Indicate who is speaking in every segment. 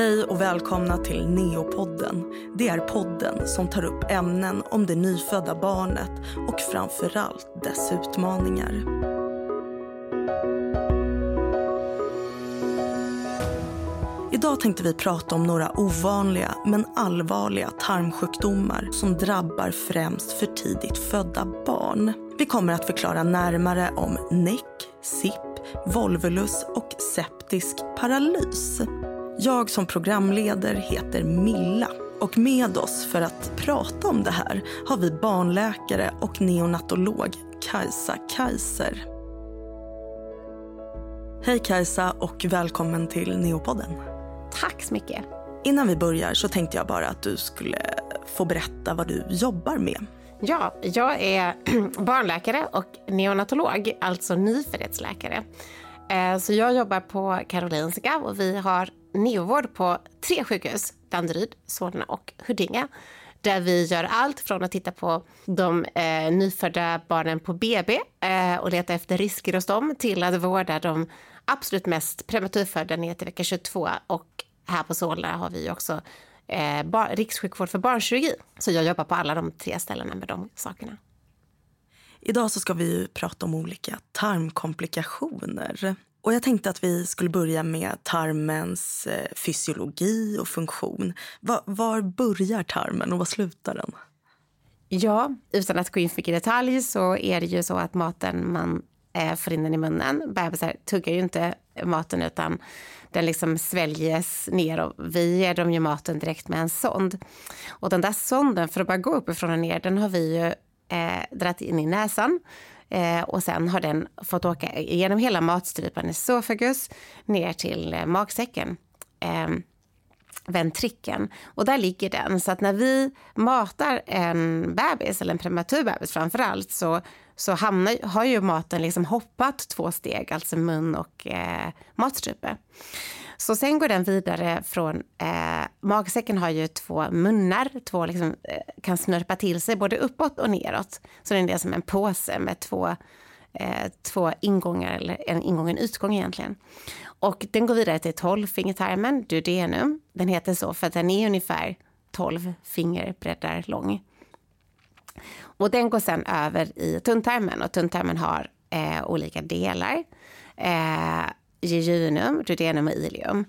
Speaker 1: Hej och välkomna till Neopodden. Det är podden som tar upp ämnen om det nyfödda barnet och framförallt dess utmaningar. Idag tänkte vi prata om några ovanliga men allvarliga tarmsjukdomar som drabbar främst för tidigt födda barn. Vi kommer att förklara närmare om NEC, SIP, volvulus och septisk paralys. Jag som programleder heter Milla och med oss för att prata om det här har vi barnläkare och neonatolog Kajsa Kaiser. Hej Kajsa och välkommen till Neopodden.
Speaker 2: Tack så mycket.
Speaker 1: Innan vi börjar så tänkte jag bara att du skulle få berätta vad du jobbar med.
Speaker 2: Ja, jag är barnläkare och neonatolog, alltså nyföddhetsläkare. Eh, så jag jobbar på Karolinska och vi har neovård på tre sjukhus, Danderyd, Solna och Huddinge. Där vi gör allt från att titta på de eh, nyfödda barnen på BB eh, och leta efter risker hos dem till att vårda de absolut mest prematurfödda ner till vecka 22 och här på Solna har vi också eh, bar, rikssjukvård för barnkirurgi. Så jag jobbar på alla de tre ställena med de sakerna.
Speaker 1: Idag så ska vi prata om olika tarmkomplikationer. Och jag tänkte att vi skulle börja med tarmens eh, fysiologi och funktion. Var, var börjar tarmen och var slutar den?
Speaker 2: Ja, utan att gå in för mycket i detalj så är det ju så att maten man eh, får in den i munnen, bebisar tuggar ju inte maten utan den liksom sväljes ner och vi ger dem ju maten direkt med en sond. Och den där sonden, för att bara gå uppifrån och ner, den har vi ju eh, dragit in i näsan. Eh, och sen har den fått åka genom hela matstrupen, esofagus, ner till eh, magsäcken. Eh, ventrikeln. Och där ligger den. Så att när vi matar en bebis, eller en prematur bebis framför allt, så, så hamnar, har ju maten liksom hoppat två steg, alltså mun och eh, matstrupe. Så sen går den vidare från, eh, magsäcken har ju två munnar, två liksom, eh, kan snörpa till sig både uppåt och neråt. Så den är som en påse med två, eh, två ingångar, eller en ingång och en utgång egentligen. Och den går vidare till tolvfingertarmen, duodenum. Den heter så för att den är ungefär 12 fingerbreddar lång. Och den går sen över i tunntarmen och tunntarmen har eh, olika delar. Eh, jejunum, duodenum och ilium.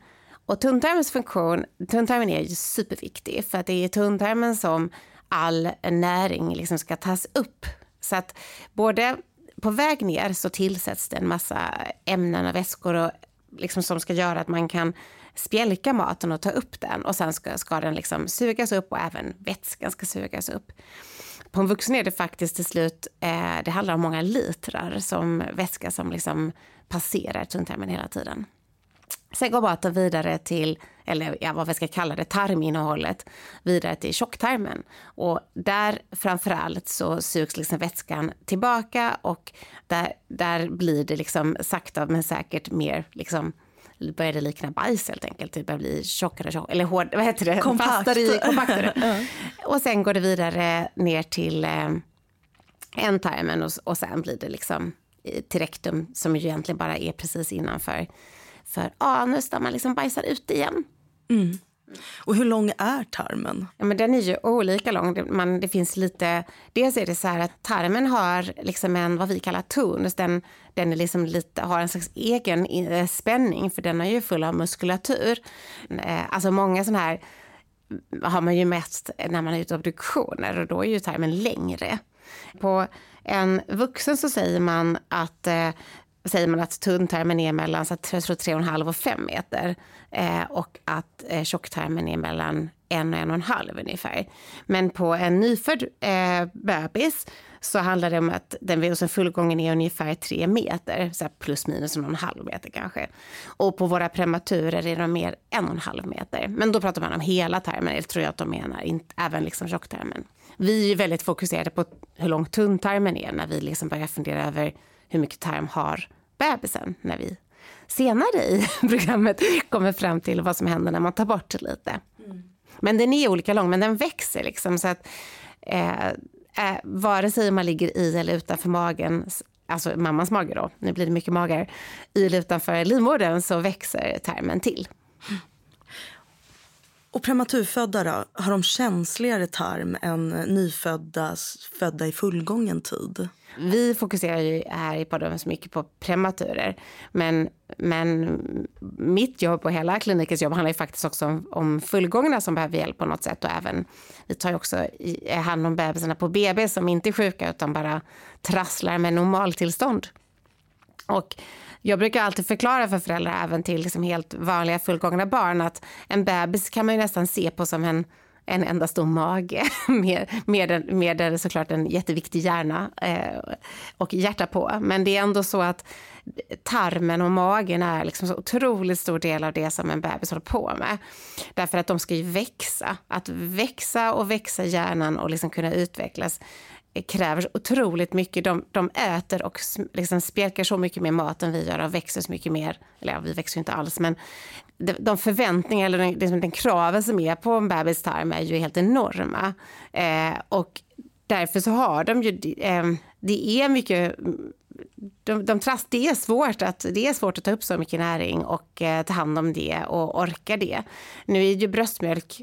Speaker 2: Och tunntarmens funktion, tunntarmen är ju superviktig för att det är i tunntarmen som all näring liksom ska tas upp. Så att både på väg ner så tillsätts det en massa ämnen och väskor och liksom som ska göra att man kan spjälka maten och ta upp den och sen ska, ska den liksom sugas upp och även vätskan ska sugas upp. På en vuxen är det faktiskt till slut, eh, det handlar om många litrar som vätska som liksom passerar tunntarmen hela tiden. Sen går maten vidare till, eller ja, vad vi ska kalla det, tarminnehållet, vidare till tjocktarmen. Och där framförallt så sugs liksom vätskan tillbaka och där, där blir det liksom sakta men säkert mer liksom börjar det likna bajs helt enkelt. Det börjar bli tjockare, tjockare eller hård, vad heter det?
Speaker 1: Kompakt.
Speaker 2: Fastare, kompaktare. Och sen går det vidare ner till eh, ändtarmen och, och sen blir det liksom till rektum som ju egentligen bara är precis innanför för anus där man liksom bajsar ut igen.
Speaker 1: Mm. Och hur lång är tarmen?
Speaker 2: Ja, men den är ju olika lång. Det, man, det finns lite, dels är det så här att tarmen har liksom en, vad vi kallar tonus. Alltså den, den är liksom lite, har en slags egen eh, spänning för den är ju full av muskulatur. Eh, alltså många sådana här har man ju mest när man är ute obduktioner och då är ju tarmen längre. På en vuxen så säger man att eh, säger man att tunntarmen är mellan så att, jag tror 3,5 och 5 meter eh, och att eh, tjocktarmen är mellan 1 och en och en halv ungefär. Men på en nyfödd eh, bebis så handlar det om att den hos en fullgången är ungefär 3 meter, så plus minus en och en halv meter kanske. Och på våra prematurer är de mer en och en halv meter. Men då pratar man om hela tarmen, eller tror jag att de menar, inte, även liksom tjocktarmen. Vi är väldigt fokuserade på hur lång tunntarmen är när vi liksom börjar fundera över hur mycket tarm har bebisen när vi senare i programmet kommer fram till vad som händer när man tar bort lite. Mm. Men den är olika lång, men den växer liksom så att eh, eh, vare sig man ligger i eller utanför magen, alltså mammans mage då, nu blir det mycket magar, i eller utanför livmodern så växer tarmen till.
Speaker 1: Och prematurfödda då, har de känsligare tarm än nyfödda födda i fullgången tid?
Speaker 2: Vi fokuserar ju här i podden så mycket på prematurer. Men, men mitt jobb och hela klinikens jobb handlar ju faktiskt också om, om fullgångna som behöver hjälp på något sätt. Och även, vi tar ju också hand om bebisarna på BB som inte är sjuka utan bara trasslar med normaltillstånd. Och jag brukar alltid förklara för föräldrar, även till liksom helt vanliga fullgångna barn, att en bebis kan man ju nästan se på som en en enda stor mage med, med, med såklart en jätteviktig hjärna eh, och hjärta på. Men det är ändå så att tarmen och magen är liksom så otroligt stor del av det som en bebis håller på med. Därför att de ska ju växa. Att växa och växa hjärnan och liksom kunna utvecklas Eh, kräver otroligt mycket. De, de äter och liksom spjälkar så mycket mer mat än vi gör och växer så mycket mer. Eller ja, vi växer ju inte alls, men de, de förväntningar eller den, liksom den kraven som är på en bebis tarm är ju helt enorma. Eh, och därför så har de ju, eh, det är mycket de, de trast, det, är svårt att, det är svårt att ta upp så mycket näring och eh, ta hand om det och orka det. Nu är ju bröstmjölk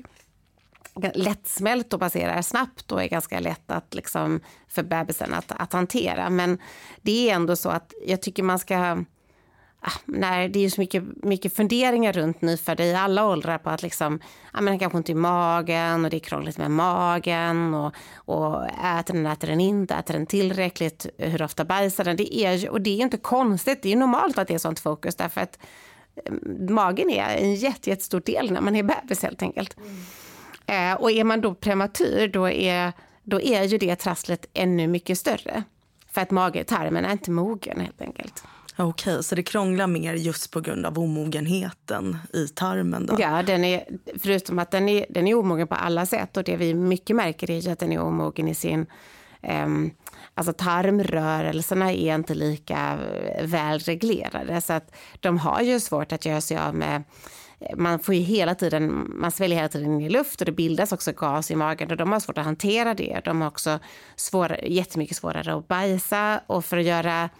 Speaker 2: lättsmält och passerar snabbt och är ganska lätt att liksom, för bebisen att, att hantera. Men det är ändå så att jag tycker man ska Ah, det är så mycket, mycket funderingar runt nyfödda i alla åldrar på att liksom, ja, men kanske ont i magen och det är krångligt med magen och, och äter den, äter den inte, äter den tillräckligt, hur ofta bajsar den? Det är, och det är inte konstigt, det är normalt att det är sånt fokus därför att mm, magen är en jätte, jättestor del när man är bebis helt enkelt. Mm. Eh, och är man då prematur då är, då är ju det trasslet ännu mycket större. För att magetarmen är inte mogen helt enkelt.
Speaker 1: Okej, okay, så det krånglar mer just på grund av omogenheten i tarmen? Då.
Speaker 2: Ja, den är, förutom att den är, den är omogen på alla sätt och det vi mycket märker är att den är omogen i sin um, Alltså tarmrörelserna är inte lika eh, väl reglerade så att de har ju svårt att göra sig av med man får ju hela tiden, man sväljer hela tiden i luft och det bildas också gas i magen och de har svårt att hantera det. De har också svår, jättemycket svårare att bajsa och för att göra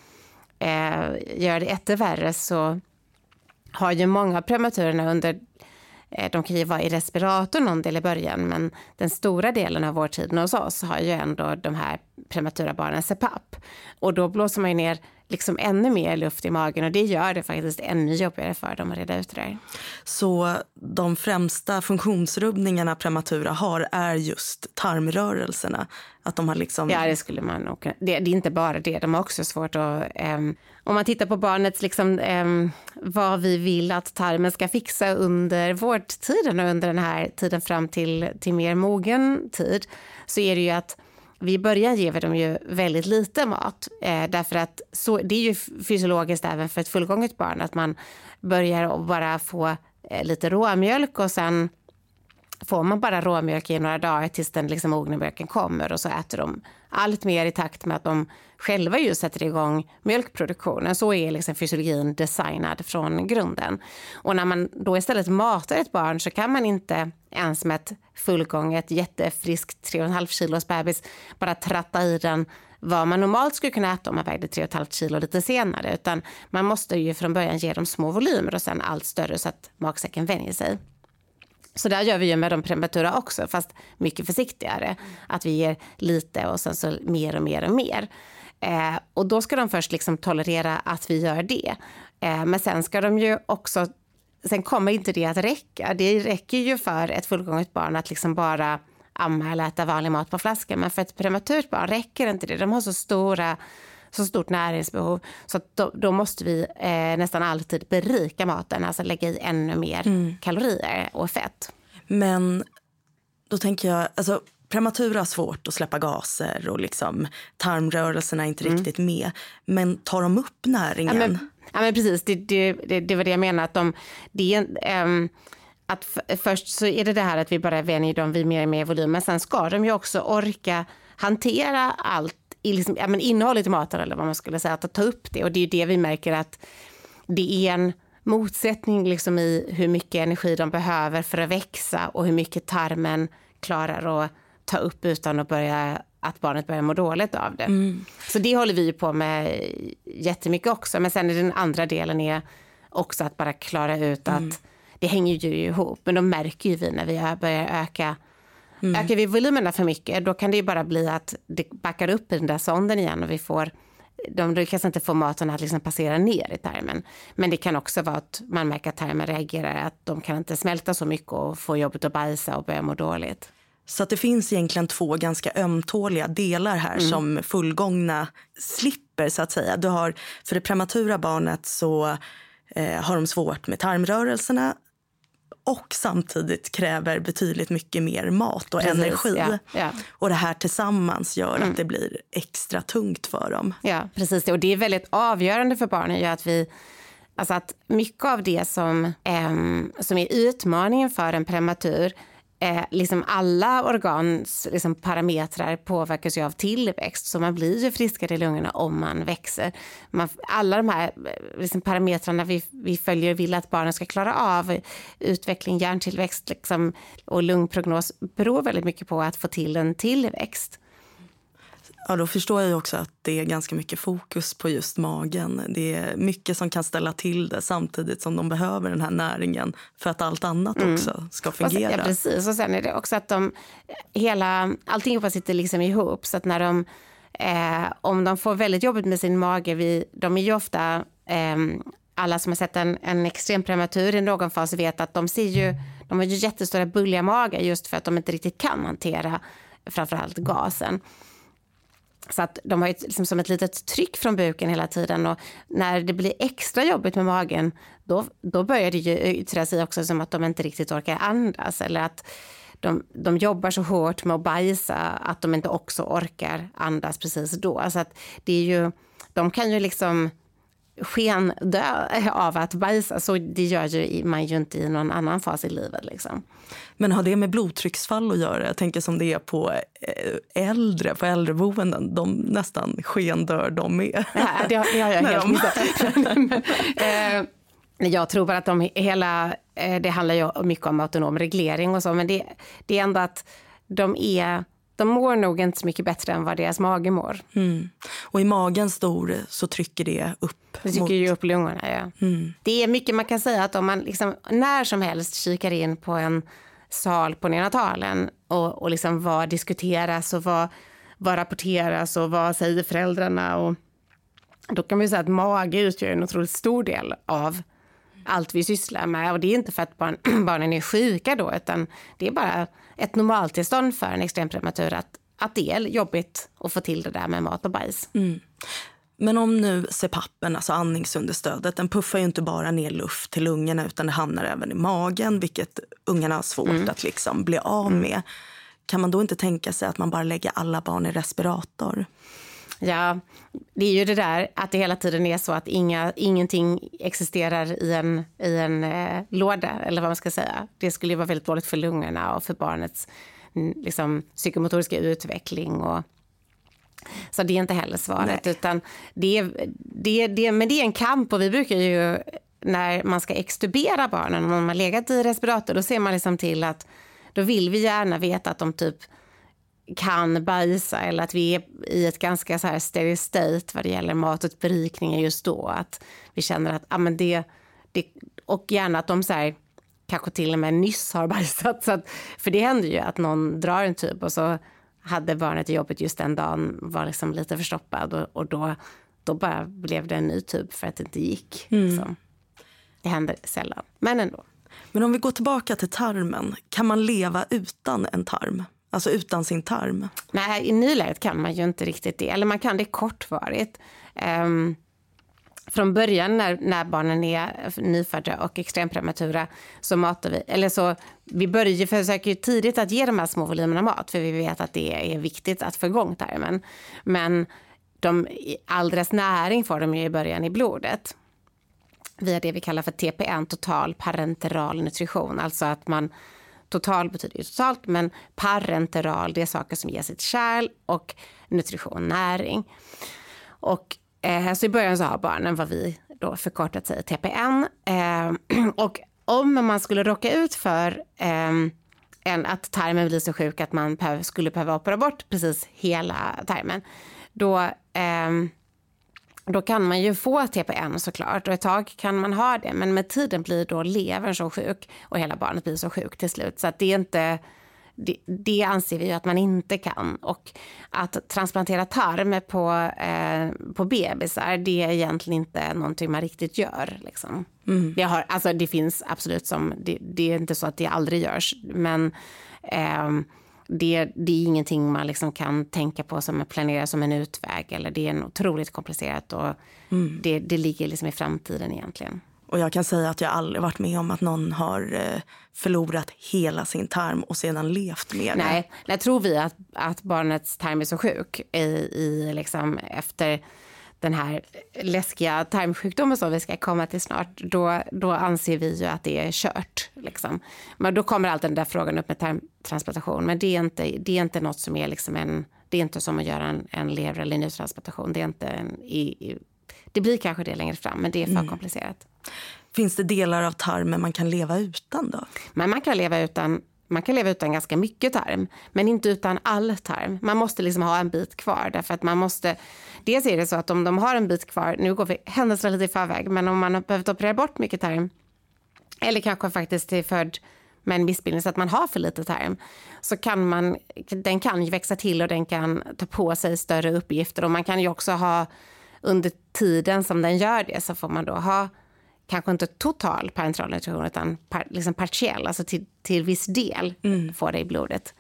Speaker 2: eh, göra det ännu värre så har ju många av prematurerna under eh, de kan ju vara i respirator någon del i början men den stora delen av vårdtiden hos oss har ju ändå de här prematura barnen CPAP. Och då blåser man ju ner liksom ännu mer luft i magen och det gör det faktiskt ännu jobbigare för dem att reda ut det där.
Speaker 1: Så de främsta funktionsrubbningarna prematura har är just tarmrörelserna? Att de har liksom...
Speaker 2: Ja, det skulle man nog det, det är inte bara det, de har också svårt att... Um, om man tittar på barnets, liksom, um, vad vi vill att tarmen ska fixa under vårdtiden och under den här tiden fram till, till mer mogen tid, så är det ju att vi börjar vi dem ju väldigt lite mat. Eh, därför att så, det är ju fysiologiskt även för ett fullgånget barn att man börjar bara få eh, lite råmjölk och sen får man bara råmjölk i några dagar tills den liksom mogna mjölken kommer och så äter de allt mer i takt med att de själva ju sätter igång mjölkproduktionen. Så är liksom fysiologin designad från grunden. Och när man då istället matar ett barn så kan man inte ens med ett fullgånget jättefriskt 3,5 kilos bebis bara tratta i den vad man normalt skulle kunna äta om man vägde 3,5 kilo lite senare. Utan man måste ju från början ge dem små volymer och sen allt större så att magsäcken vänjer sig. Så där gör vi ju med de prematura också, fast mycket försiktigare. Att vi ger lite och sen så mer och mer och mer. Eh, och då ska de först liksom tolerera att vi gör det. Eh, men sen ska de ju också, sen kommer inte det att räcka. Det räcker ju för ett fullgånget barn att liksom bara amma eller äta vanlig mat på flaska. Men för ett prematurt barn räcker inte det. De har så stora så stort näringsbehov. Så då, då, måste vi eh, nästan alltid berika maten, alltså lägga i ännu mer mm. kalorier och fett.
Speaker 1: Men då tänker jag, alltså prematura har svårt att släppa gaser och liksom tarmrörelserna är inte mm. riktigt med. Men tar de upp näringen?
Speaker 2: Ja, men, ja, men precis, det, det, det, det, var det jag menade. Att de, det, um, att först så är det det här att vi bara vänjer dem vid mer och mer volym, men sen ska de ju också orka hantera allt i liksom, ja, men innehållet i maten eller vad man skulle säga, att ta upp det. Och det är det vi märker att det är en motsättning liksom i hur mycket energi de behöver för att växa och hur mycket tarmen klarar att ta upp utan att börja att barnet börjar må dåligt av det. Mm. Så det håller vi på med jättemycket också. Men sen är den andra delen är också att bara klara ut mm. att det hänger ju ihop. Men då märker ju vi när vi börjar öka Mm. Ökar vi volymerna för mycket, då kan det ju bara bli att det backar upp i den där sonden igen och vi får de lyckas inte få maten att liksom passera ner i tarmen. Men det kan också vara att man märker att tarmen reagerar, att de kan inte smälta så mycket och få jobbet att bajsa och börja må dåligt.
Speaker 1: Så att det finns egentligen två ganska ömtåliga delar här mm. som fullgångna slipper så att säga. Du har, för det prematura barnet så eh, har de svårt med tarmrörelserna och samtidigt kräver betydligt mycket mer mat och Precis, energi. Ja, ja. Och det här tillsammans gör mm. att det blir extra tungt för dem.
Speaker 2: Ja, precis. Och det är väldigt avgörande för barnen ju att vi Alltså att mycket av det som, eh, som är utmaningen för en prematur eh, liksom alla organs liksom parametrar påverkas ju av tillväxt så man blir ju friskare i lungorna om man växer. Man, alla de här eh, liksom parametrarna vi, vi följer och vill att barnen ska klara av, utveckling, hjärntillväxt liksom, och lungprognos beror väldigt mycket på att få till en tillväxt.
Speaker 1: Ja, då förstår jag också att det är ganska mycket fokus på just magen. Det är mycket som kan ställa till det samtidigt som de behöver den här näringen för att allt annat mm. också ska fungera.
Speaker 2: Sen, ja, precis. Och sen är det också att de, hela, allting sitter liksom ihop. Så att när de, eh, om de får väldigt jobbigt med sin mage, vi, de är ju ofta eh, alla som har sett en, en extrem prematur i någon fas vet att de ser ju, de har ju jättestora bulliga magar just för att de inte riktigt kan hantera framförallt gasen. Så att de har ju liksom som ett litet tryck från buken hela tiden och när det blir extra jobbigt med magen då, då börjar det ju yttra sig också som att de inte riktigt orkar andas eller att de, de jobbar så hårt med att bajsa att de inte också orkar andas precis då. Så att det är ju, de kan ju liksom skendö av att bajsa. Så det gör ju man ju inte i någon annan fas i livet. Liksom.
Speaker 1: Men har det med blodtrycksfall att göra? Jag tänker som det är på eh, äldre, på äldreboenden. De nästan skendör de med.
Speaker 2: Ja, det, har, det har jag helt missat. Eh, jag tror bara att de hela, eh, det handlar ju mycket om autonom reglering och så, men det, det är ändå att de är de mår nog inte så mycket bättre än vad deras mage mår.
Speaker 1: Mm. Och i magen stor så trycker det upp.
Speaker 2: Det trycker mot... ju upp lungorna, ja. Mm. Det är mycket man kan säga att om man liksom, när som helst kikar in på en sal på neonatalen och, och liksom vad diskuteras och vad, vad rapporteras och vad säger föräldrarna och då kan man säga att mage utgör en otroligt stor del av allt vi sysslar med. Och det är inte för att barn, barnen är sjuka då, utan det är bara ett normaltillstånd för en extremprematur att, att det är jobbigt att få till det där med mat och bajs. Mm.
Speaker 1: Men om nu CPAPen, alltså andningsunderstödet, den puffar ju inte bara ner luft till lungorna utan det hamnar även i magen, vilket ungarna har svårt mm. att liksom bli av mm. med. Kan man då inte tänka sig att man bara lägger alla barn i respirator?
Speaker 2: Ja, det är ju det där att det hela tiden är så att inga, ingenting existerar i en, i en eh, låda, eller vad man ska säga. Det skulle ju vara väldigt dåligt för lungorna och för barnets mm, liksom, psykomotoriska utveckling. Och, så det är inte heller svaret. Utan det det, det, men det är en kamp och vi brukar ju när man ska extubera barnen, om de har legat i respirator, då ser man liksom till att då vill vi gärna veta att de typ kan bajsa eller att vi är i ett ganska så här steady state vad det gäller mat och berikningen just då. Att vi känner att ah, men det, det, och gärna att de så här, kanske till och med nyss har bajsat. Så att, för det händer ju att någon drar en tub och så hade barnet i jobbet just den dagen var liksom lite förstoppad och, och då, då bara blev det en ny tub för att det inte gick. Mm. Så. Det händer sällan, men ändå.
Speaker 1: Men om vi går tillbaka till tarmen, kan man leva utan en tarm? Alltså utan sin tarm?
Speaker 2: Nej, i nuläget kan man ju inte riktigt det. Eller man kan det kortvarigt. Um, från början när, när barnen är nyfödda och extremprematura så matar vi, eller så vi börjar försöker tidigt att ge de här små volymerna mat för vi vet att det är viktigt att få igång tarmen. Men de, all deras näring får de ju i början i blodet via det vi kallar för TPN, total parenteral nutrition, alltså att man Total betyder ju totalt, men parenteral det är saker som ger sitt kärl och nutrition, näring. Och eh, så i början så har barnen vad vi då förkortat säger TPN. Eh, och om man skulle råka ut för eh, en, att tarmen blir så sjuk att man behöv, skulle behöva operera bort precis hela tarmen, då, eh, då kan man ju få TPN såklart och ett tag kan man ha det men med tiden blir då levern så sjuk och hela barnet blir så sjuk till slut så att det är inte det, det anser vi att man inte kan. Och att transplantera tarm på, eh, på bebisar, det är egentligen inte någonting man riktigt gör. Liksom. Mm. Det, har, alltså, det finns absolut som, det, det, är inte så att det aldrig görs, men eh, det, det, är ingenting man liksom kan tänka på som planera som en utväg. Eller det är en otroligt komplicerat och mm. det, det ligger liksom i framtiden egentligen.
Speaker 1: Och jag kan säga att jag aldrig varit med om att någon har eh, förlorat hela sin tarm och sedan levt med
Speaker 2: det. Nej, när tror vi att, att barnets tarm är så sjuk i, i liksom efter den här läskiga tarmsjukdomen som vi ska komma till snart, då, då anser vi ju att det är kört. Liksom. Men då kommer alltid den där frågan upp med tarmtransplantation. Men det är inte, det är inte något som är liksom en, det är inte som att göra en, en lever eller njurtransplantation. Det är inte en, i, i, det blir kanske det längre fram, men det är för mm. komplicerat.
Speaker 1: Finns det delar av tarmen man kan leva utan då?
Speaker 2: Men man kan leva utan man kan leva utan ganska mycket tarm, men inte utan all tarm. Man måste liksom ha en bit kvar därför att man måste. Dels är det så att om de har en bit kvar, nu går vi händelserna lite i förväg, men om man har behövt operera bort mycket tarm eller kanske faktiskt är född med en missbildning så att man har för lite tarm så kan man, den kan ju växa till och den kan ta på sig större uppgifter och man kan ju också ha under tiden som den gör det så får man då ha kanske inte total parenteral nutrition utan par, liksom partiell, alltså till, till viss del mm. får det i blodet.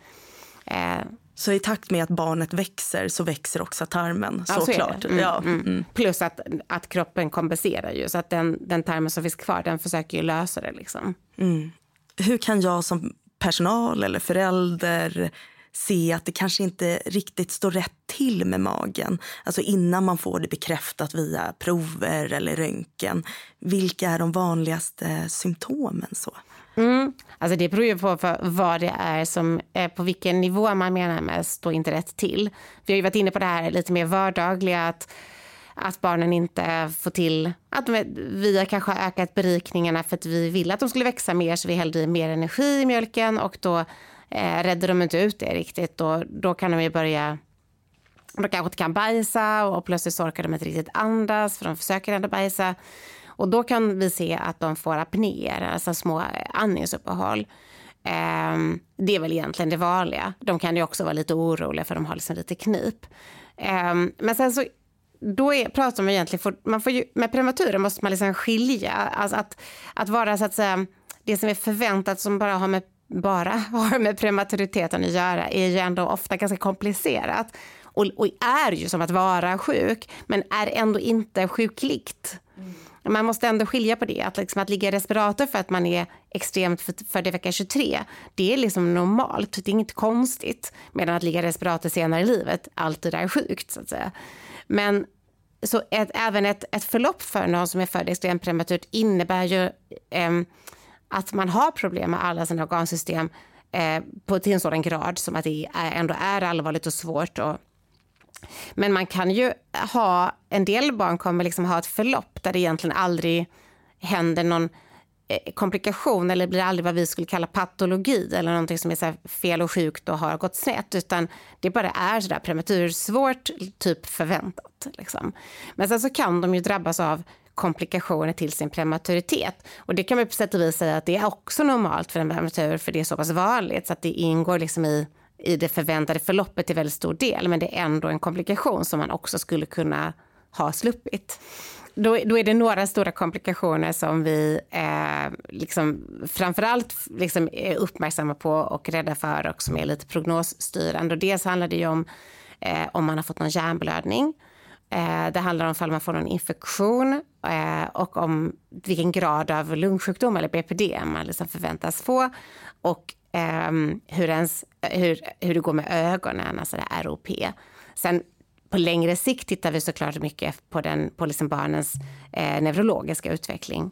Speaker 1: Eh. Så i takt med att barnet växer så växer också tarmen ja, såklart. Så mm,
Speaker 2: ja. Mm. mm. Plus att, att kroppen kompenserar ju så att den, den tarmen som finns kvar den försöker ju lösa det liksom.
Speaker 1: Mm. Hur kan jag som personal eller förälder se att det kanske inte riktigt står rätt till med magen. Alltså innan man får det bekräftat via prover eller röntgen. Vilka är de vanligaste symptomen? så?
Speaker 2: Mm. Alltså det beror ju på vad det är som, eh, på vilken nivå man menar med står inte rätt till. Vi har ju varit inne på det här lite mer vardagliga, att, att barnen inte får till, att vi har kanske ökat berikningarna för att vi vill att de skulle växa mer så vi hällde i mer energi i mjölken och då eh, redde de inte ut det riktigt och då kan de ju börja de kanske inte kan bajsa och plötsligt så orkar de inte riktigt andas för de försöker ändå bajsa. Och då kan vi se att de får apnéer, alltså små andningsuppehåll. Um, det är väl egentligen det vanliga. De kan ju också vara lite oroliga för de har liksom lite knip. Um, men sen så då är, pratar man egentligen, för, man får ju, med prematurer måste man liksom skilja, alltså att, att vara så att säga, det som är förväntat som bara har med bara har med prematuriteten att göra är ju ändå ofta ganska komplicerat och, och är ju som att vara sjuk men är ändå inte sjukligt. Man måste ändå skilja på det. Att, liksom, att ligga i respirator för att man är extremt född i vecka 23, det är liksom normalt. Det är inget konstigt. Medan att ligga i respirator senare i livet alltid är sjukt. så att säga. Men så ett, även ett, ett förlopp för någon som är född extremt prematurt innebär ju eh, att man har problem med alla sina organsystem eh, på till en sådan grad som att det är, ändå är allvarligt och svårt. Och, men man kan ju ha, en del barn kommer liksom ha ett förlopp där det egentligen aldrig händer någon eh, komplikation eller blir aldrig vad vi skulle kalla patologi eller någonting som är så fel och sjukt och har gått snett utan det bara är sådär prematursvårt, typ förväntat. Liksom. Men sen så kan de ju drabbas av komplikationer till sin prematuritet. Och det kan man på sätt och vis säga att det är också normalt för en prematur för det är så pass vanligt så att det ingår liksom i, i det förväntade förloppet till väldigt stor del. Men det är ändå en komplikation som man också skulle kunna ha sluppit. Då, då är det några stora komplikationer som vi eh, liksom, framförallt liksom är uppmärksamma på och rädda för och som är lite prognosstyrande. Och dels handlar det ju om eh, om man har fått någon hjärnblödning Eh, det handlar om fall man får någon infektion eh, och om vilken grad av lungsjukdom eller BPD man liksom förväntas få och eh, hur, ens, hur, hur det går med ögonen, alltså det ROP. Sen på längre sikt tittar vi såklart mycket på, den, på liksom barnens eh, neurologiska utveckling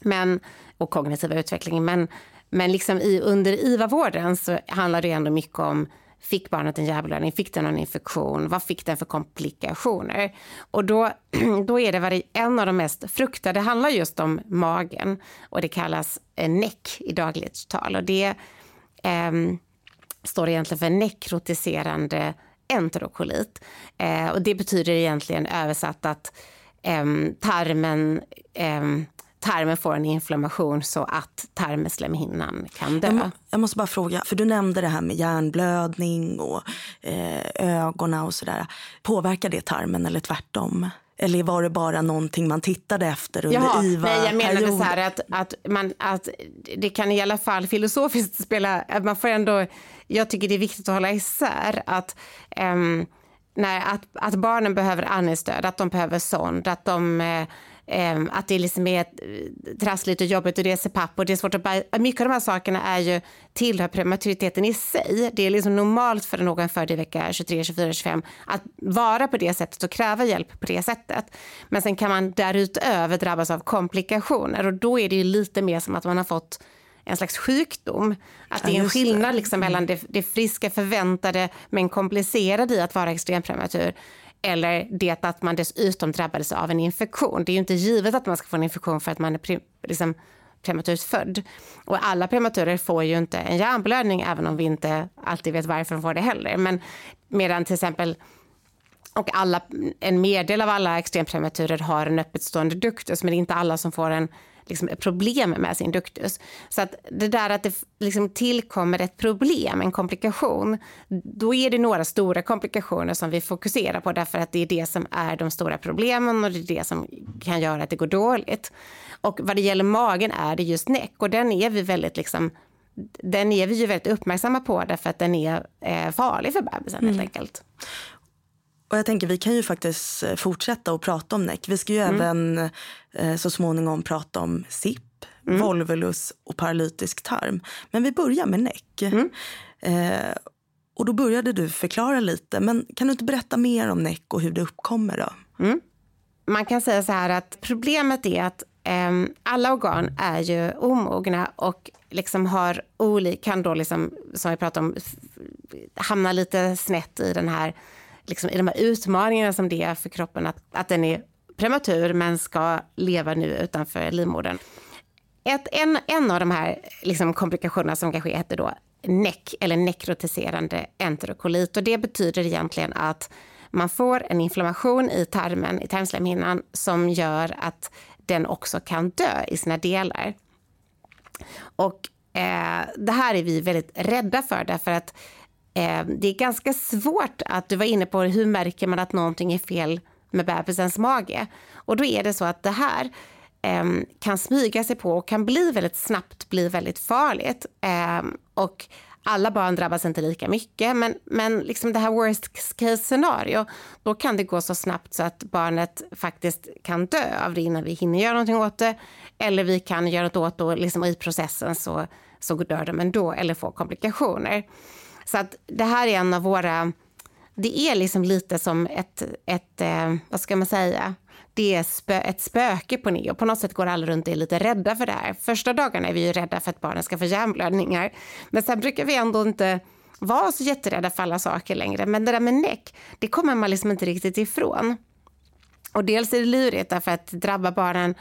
Speaker 2: men, och kognitiva utveckling. Men, men liksom i, under IVA-vården så handlar det ändå mycket om Fick barnet en hjärnblödning? Fick den någon infektion? Vad fick den för komplikationer? Och då, då är det en av de mest fruktade handlar just om magen och det kallas eh, NEC i dagligt tal och det eh, står egentligen för nekrotiserande enterokolit. Eh, och det betyder egentligen översatt att eh, tarmen eh, tarmen får en inflammation så att tarmslemhinnan kan dö.
Speaker 1: Jag, jag, måste bara fråga, för du nämnde det här med hjärnblödning och eh, ögonen och sådär. Påverkar det tarmen eller tvärtom? Eller var det bara någonting man tittade efter under Jaha, IVA?
Speaker 2: Nej, jag menade så här att, att, man, att det kan i alla fall filosofiskt spela... Att man får ändå, jag tycker det är viktigt att hålla isär att, um, när, att, att barnen behöver andningsstöd, att de behöver sond, att de Ehm, att det liksom är eh, trassligt och jobbigt och det är CPAP och det är svårt att bära. Mycket av de här sakerna är ju tillhör prematuriteten i sig. Det är liksom normalt för någon född i vecka 23, 24, 25 att vara på det sättet och kräva hjälp på det sättet. Men sen kan man därutöver drabbas av komplikationer och då är det ju lite mer som att man har fått en slags sjukdom. Att det är en skillnad liksom mellan det, det friska förväntade men komplicerade i att vara extremprematur eller det att man dessutom drabbades av en infektion. Det är ju inte givet att man ska få en infektion för att man är pre, liksom, prematurt född. Och alla prematurer får ju inte en hjärnblödning även om vi inte alltid vet varför de får det heller. Men medan till exempel och alla, en meddel av alla extremprematurer har en öppetstående duktus men det är inte alla som får en liksom, problem med sin duktus. Så att det där att det liksom tillkommer ett problem, en komplikation, då är det några stora komplikationer som vi fokuserar på därför att det är det som är de stora problemen och det är det som kan göra att det går dåligt. Och vad det gäller magen är det just näck och den är vi väldigt liksom den är vi ju väldigt uppmärksamma på därför att den är eh, farlig för bebisen mm. helt enkelt.
Speaker 1: Och jag tänker vi kan ju faktiskt eh, fortsätta att prata om näck. Vi ska ju mm. även eh, så småningom prata om SIP, mm. volvulus och paralytisk tarm. Men vi börjar med näck. Mm. Eh, och då började du förklara lite, men kan du inte berätta mer om näck och hur det uppkommer då?
Speaker 2: Mm. Man kan säga så här att problemet är att eh, alla organ är ju omogna och liksom har olika, kan då liksom, som vi pratade om, hamna lite snett i den här liksom, i de här utmaningarna som det är för kroppen att, att den är prematur men ska leva nu utanför livmodern. Ett, en, en av de här liksom, komplikationerna som kan ske heter då NEC eller nekrotiserande enterokolit och det betyder egentligen att man får en inflammation i tarmen, i tarmslemhinnan som gör att den också kan dö i sina delar. Och eh, det här är vi väldigt rädda för därför att Eh, Eh, det är ganska svårt att, du var inne på hur märker man att någonting är fel med bebisens mage. Och då är det så att det här eh, kan smyga sig på och kan bli väldigt snabbt bli väldigt farligt. Eh, och alla barn drabbas inte lika mycket, men, men liksom det här worst case scenario, då kan det gå så snabbt så att barnet faktiskt kan dö av det innan vi hinner göra någonting åt det. Eller vi kan göra något åt det och liksom i processen så, så dör de ändå eller får komplikationer. Så att det här är en av våra... Det är liksom lite som ett, ett eh, vad ska man säga, det är spö, ett spöke på neo. På något sätt går alla runt och är lite rädda för det här. Första dagarna är vi ju rädda för att barnen ska få hjärnblödningar. Men sen brukar vi ändå inte vara så jätterädda för alla saker längre. Men det där med näck, det kommer man liksom inte riktigt ifrån. Och dels är det lurigt därför att drabba barnen,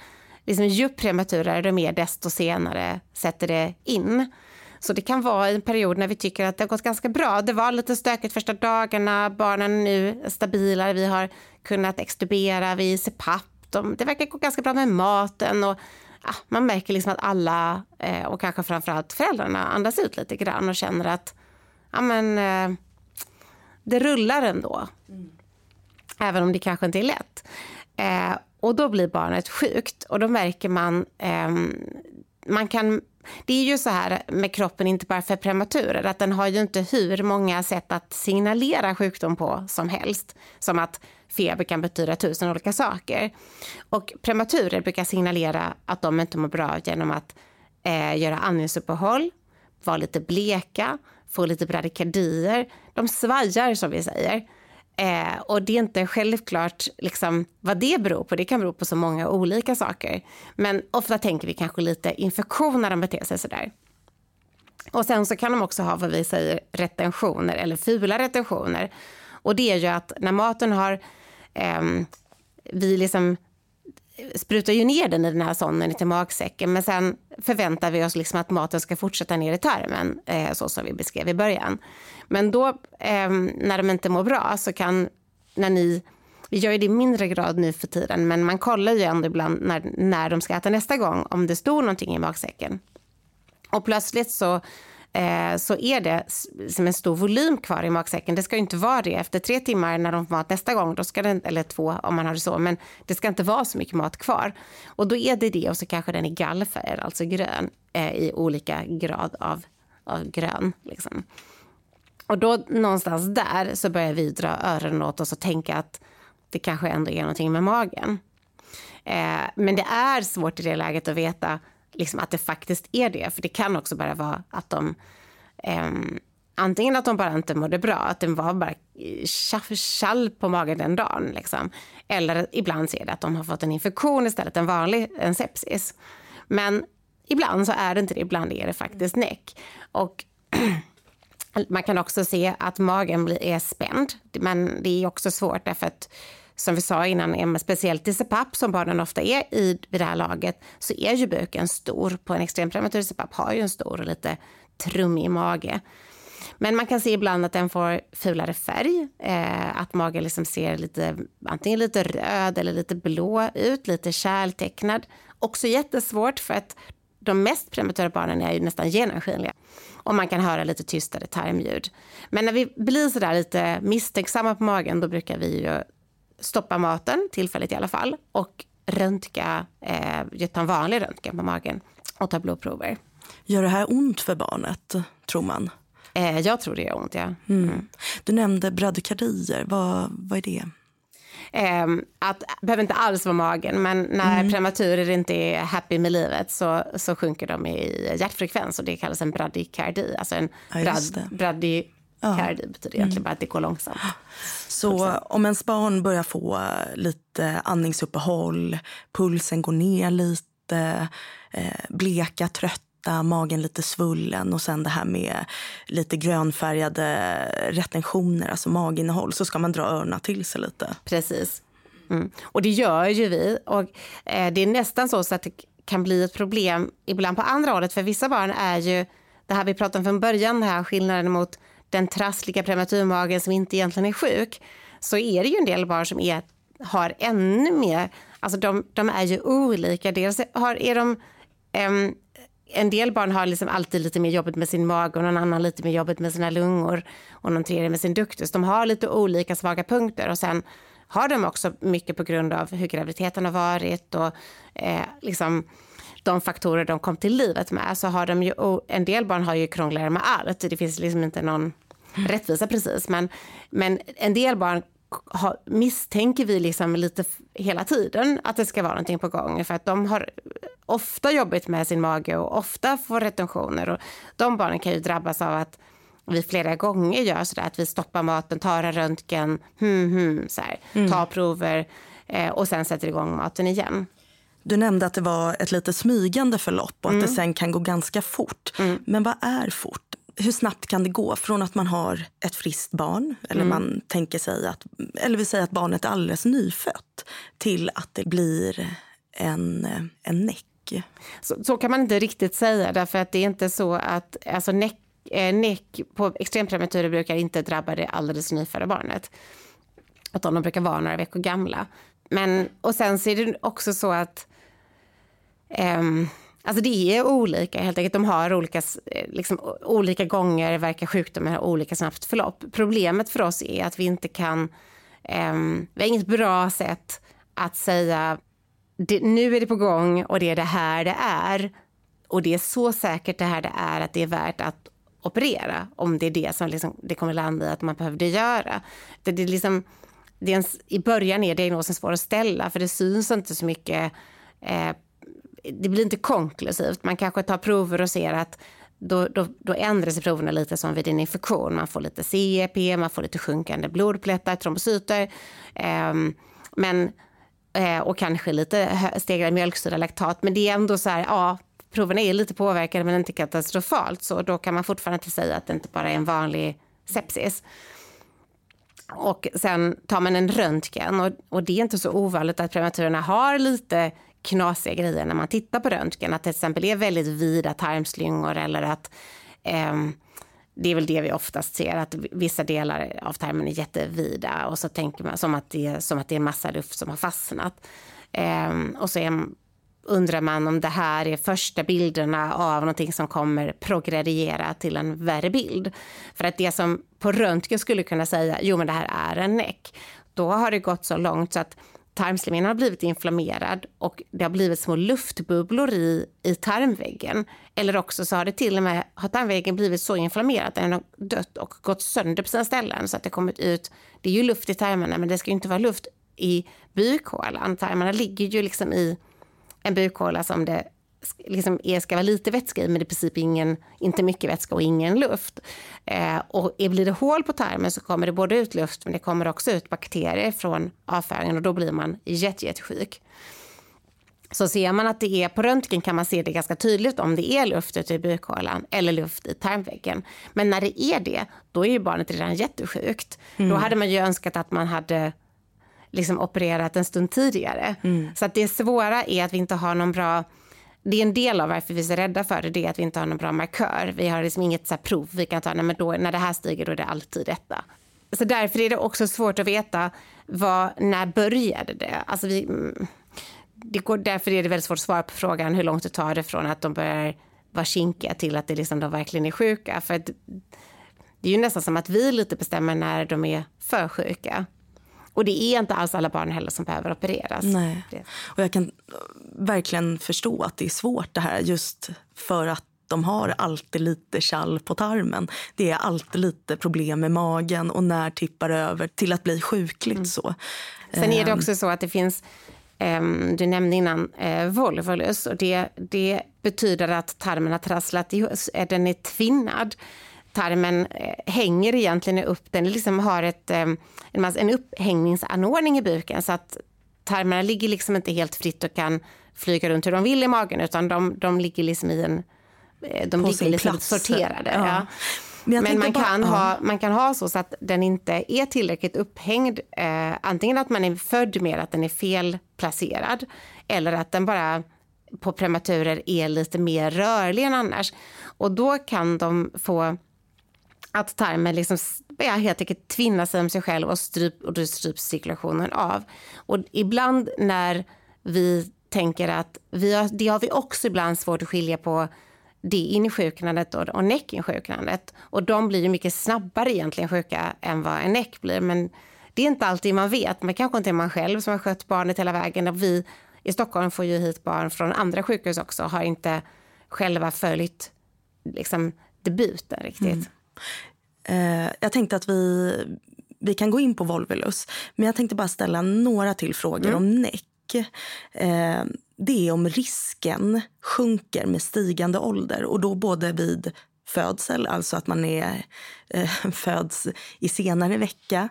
Speaker 2: liksom ju prematurare de är desto senare sätter det in. Så det kan vara en period när vi tycker att det har gått ganska bra. Det var lite stökigt första dagarna, barnen är nu stabilare, vi har kunnat extubera, vi ser papp, de, det verkar gå ganska bra med maten och ja, man märker liksom att alla eh, och kanske framförallt föräldrarna andas ut lite grann och känner att ja, men, eh, det rullar ändå. Mm. Även om det kanske inte är lätt. Eh, och då blir barnet sjukt och då märker man, ehm, man kan det är ju så här med kroppen, inte bara för prematurer, att den har ju inte hur många sätt att signalera sjukdom på som helst. Som att feber kan betyda tusen olika saker. Och prematurer brukar signalera att de inte mår bra genom att eh, göra andningsuppehåll, vara lite bleka, få lite bradikardier. De svajar som vi säger. Eh, och det är inte självklart liksom, vad det beror på. Det kan bero på så många olika saker. Men ofta tänker vi kanske lite infektion när de beter sig sådär. Och sen så kan de också ha vad vi säger retentioner eller fula retentioner. Och det är ju att när maten har, eh, vi liksom sprutar ju ner den i den här sonden till magsäcken men sen förväntar vi oss liksom att maten ska fortsätta ner i tarmen eh, så som vi beskrev i början. Men då eh, när de inte mår bra så kan, när ni, vi gör ju det i mindre grad nu för tiden men man kollar ju ändå ibland när, när de ska äta nästa gång om det står någonting i magsäcken. Och plötsligt så Eh, så är det som en stor volym kvar i magsäcken. Det ska inte vara det. Efter tre timmar när de får mat nästa gång, då ska den, eller två om man har det så, men det ska inte vara så mycket mat kvar. Och då är det det och så kanske den är gallfärgad, alltså grön, eh, i olika grad av, av grön. Liksom. Och då någonstans där så börjar vi dra öronen åt oss och tänka att det kanske ändå är någonting med magen. Eh, men det är svårt i det läget att veta liksom att det faktiskt är det. För det kan också bara vara att de eh, antingen att de bara inte mådde bra, att de var bara eh, tjall på magen den dagen. Liksom. Eller ibland ser det att de har fått en infektion istället, en vanlig en sepsis. Men ibland så är det inte det, ibland är det faktiskt näck. Och man kan också se att magen är spänd, men det är också svårt därför att som vi sa innan, speciellt i CPAP som barnen ofta är i vid det här laget, så är ju buken stor. På en extremt prematur CPAP har ju en stor och lite trummig mage. Men man kan se ibland att den får fulare färg, eh, att magen liksom ser lite, antingen lite röd eller lite blå ut, lite kärltecknad. Också jättesvårt för att de mest prematura barnen är ju nästan genomskinliga och man kan höra lite tystare tarmljud. Men när vi blir sådär lite misstänksamma på magen, då brukar vi ju stoppa maten, tillfälligt i alla fall, och röntga, eh, ta en vanlig röntgen på magen och ta blodprover.
Speaker 1: Gör det här ont för barnet, tror man?
Speaker 2: Eh, jag tror det gör ont, ja.
Speaker 1: Mm. Mm. Du nämnde bradykardier. Vad, vad är det?
Speaker 2: Eh, att, behöver inte alls vara magen, men när mm. prematurer inte är happy med livet så, så sjunker de i hjärtfrekvens och det kallas en bradykardi. Alltså en ja, brad, brady, Cardi ja. betyder egentligen mm. bara att det går långsamt.
Speaker 1: Så om ens barn börjar få lite andningsuppehåll, pulsen går ner lite, eh, bleka, trötta, magen lite svullen och sen det här med lite grönfärgade retentioner, alltså maginnehåll, så ska man dra öronen till sig lite.
Speaker 2: Precis. Mm. Och det gör ju vi. Och eh, det är nästan så, så att det kan bli ett problem ibland på andra hållet. För vissa barn är ju, det här vi pratade om från början, här skillnaden mot den trassliga prematurmagen som inte egentligen är sjuk så är det ju en del barn som är, har ännu mer, alltså de, de är ju olika. Dels har, är de, äm, en del barn har liksom alltid lite mer jobbigt med sin mage och någon annan lite mer jobbigt med sina lungor och någon tredje med sin duktus. De har lite olika svaga punkter och sen har de också mycket på grund av hur graviditeten har varit och eh, liksom de faktorer de kom till livet med så har de ju, en del barn har ju krångligare med allt. Det finns liksom inte någon rättvisa precis. Men, men en del barn har, misstänker vi liksom lite hela tiden att det ska vara någonting på gång för att de har ofta jobbigt med sin mage och ofta får retentioner och de barnen kan ju drabbas av att vi flera gånger gör så där att vi stoppar maten, tar en röntgen, hmm, hmm, så här, mm. tar prover eh, och sen sätter igång maten igen.
Speaker 1: Du nämnde att det var ett lite smygande förlopp och att mm. det sen kan gå ganska fort. Mm. Men vad är fort? Hur snabbt kan det gå från att man har ett friskt barn eller mm. man tänker sig att, eller vill säga att barnet är alldeles nyfött till att det blir en, en näck?
Speaker 2: Så, så kan man inte riktigt säga därför att det är inte så att alltså näck, eh, näck på extremprematurer brukar inte drabba det alldeles nyfödda barnet. Utan de brukar vara några veckor gamla. Men, och sen så är det också så att um, Alltså det är olika helt enkelt. De har olika, eh, liksom, olika gånger verkar sjukdomen ha olika snabbt förlopp. Problemet för oss är att vi inte kan, eh, vi har inget bra sätt att säga det, nu är det på gång och det är det här det är. Och det är så säkert det här det är att det är värt att operera om det är det som liksom, det kommer landa i att man behövde göra. Det, det är liksom, det är en, I början är diagnosen svår att ställa för det syns inte så mycket. Eh, det blir inte konklusivt. Man kanske tar prover och ser att då, då, då ändrar sig proverna lite som vid en infektion. Man får lite CEP, man får lite sjunkande blodplättar, trombocyter. Eh, men, eh, och kanske lite stegrad mjölksyra, laktat. Men det är ändå så här, ja, proverna är lite påverkade men inte katastrofalt. Så då kan man fortfarande inte säga att det inte bara är en vanlig sepsis. Och sen tar man en röntgen och, och det är inte så ovanligt att prematurerna har lite knasiga grejer när man tittar på röntgen. Att det till exempel är väldigt vida tarmslyngor eller att eh, det är väl det vi oftast ser, att vissa delar av tarmen är jättevida och så tänker man som att det är, som att det är en massa luft som har fastnat. Eh, och så är, undrar man om det här är första bilderna av någonting som kommer progrediera till en värre bild. För att det som på röntgen skulle kunna säga, jo men det här är en näck, då har det gått så långt så att Tarmslemhinnan har blivit inflammerad och det har blivit små luftbubblor i, i tarmväggen. Eller också så har det till och med har tarmväggen blivit så inflammerad att den har dött och gått sönder på sina ställen så att det kommit ut, det är ju luft i tarmarna men det ska inte vara luft i bukhålan. Tarmarna ligger ju liksom i en bukhåla som det liksom är, ska vara lite vätska i men i princip ingen, inte mycket vätska och ingen luft. Eh, och blir det hål på tarmen så kommer det både ut luft men det kommer också ut bakterier från avföringen och då blir man jätte, jättesjuk. Så ser man att det är på röntgen kan man se det ganska tydligt om det är luft ute i bukhålan eller luft i tarmväggen. Men när det är det, då är ju barnet redan jättesjukt. Mm. Då hade man ju önskat att man hade liksom opererat en stund tidigare. Mm. Så att det svåra är att vi inte har någon bra det är en del av varför vi är så rädda för det, det är att vi inte har någon bra markör. Vi har liksom inget så prov vi kan ta, nej, men då, när det här stiger då är det alltid detta. Så därför är det också svårt att veta vad, när började det? Alltså vi, mm, det går, därför är det väldigt svårt att svara på frågan hur långt det tar det från att de börjar vara kinkiga till att det liksom de verkligen är sjuka. För det är ju nästan som att vi lite bestämmer när de är för sjuka. Och det är inte alls alla barn heller som behöver opereras.
Speaker 1: Nej. Och jag kan verkligen förstå att det är svårt det här just för att de har alltid lite kall på tarmen. Det är alltid lite problem med magen och när tippar över till att bli sjukligt. Mm. så.
Speaker 2: Sen är det ehm. också så att det finns um, du nämnde innan uh, volvolus och det, det betyder att tarmen har trasslat ihop, den är tvinnad tarmen eh, hänger egentligen upp, den liksom har ett, eh, en, upphängningsanordning i buken så att tarmarna ligger liksom inte helt fritt och kan flyga runt hur de vill i magen utan de, de ligger liksom i en, eh, de På ligger liksom plats. sorterade. Ja. Ja. Men, Men man, kan bara, ha, man kan ha så, så att den inte är tillräckligt upphängd. Eh, antingen att man är född med att den är felplacerad eller att den bara på prematurer är lite mer rörlig än annars. Och då kan de få att tarmen liksom ja, helt enkelt tvinnar sig om sig själv och, stryp, och då stryps cirkulationen av. Och ibland när vi tänker att vi har, det har vi också ibland svårt att skilja på det insjuknandet och, och näckinsjuknandet. Och de blir ju mycket snabbare egentligen sjuka än vad en näck blir. Men det är inte alltid man vet. Men kanske inte är man själv som har skött barnet hela vägen. Och vi i Stockholm får ju hit barn från andra sjukhus också och har inte själva följt liksom, debuten riktigt. Mm.
Speaker 1: Eh, jag tänkte att vi, vi kan gå in på volvulus, men jag tänkte bara ställa några till frågor mm. om näck. Eh, det är om risken sjunker med stigande ålder och då både vid födsel, alltså att man är, eh, föds i senare vecka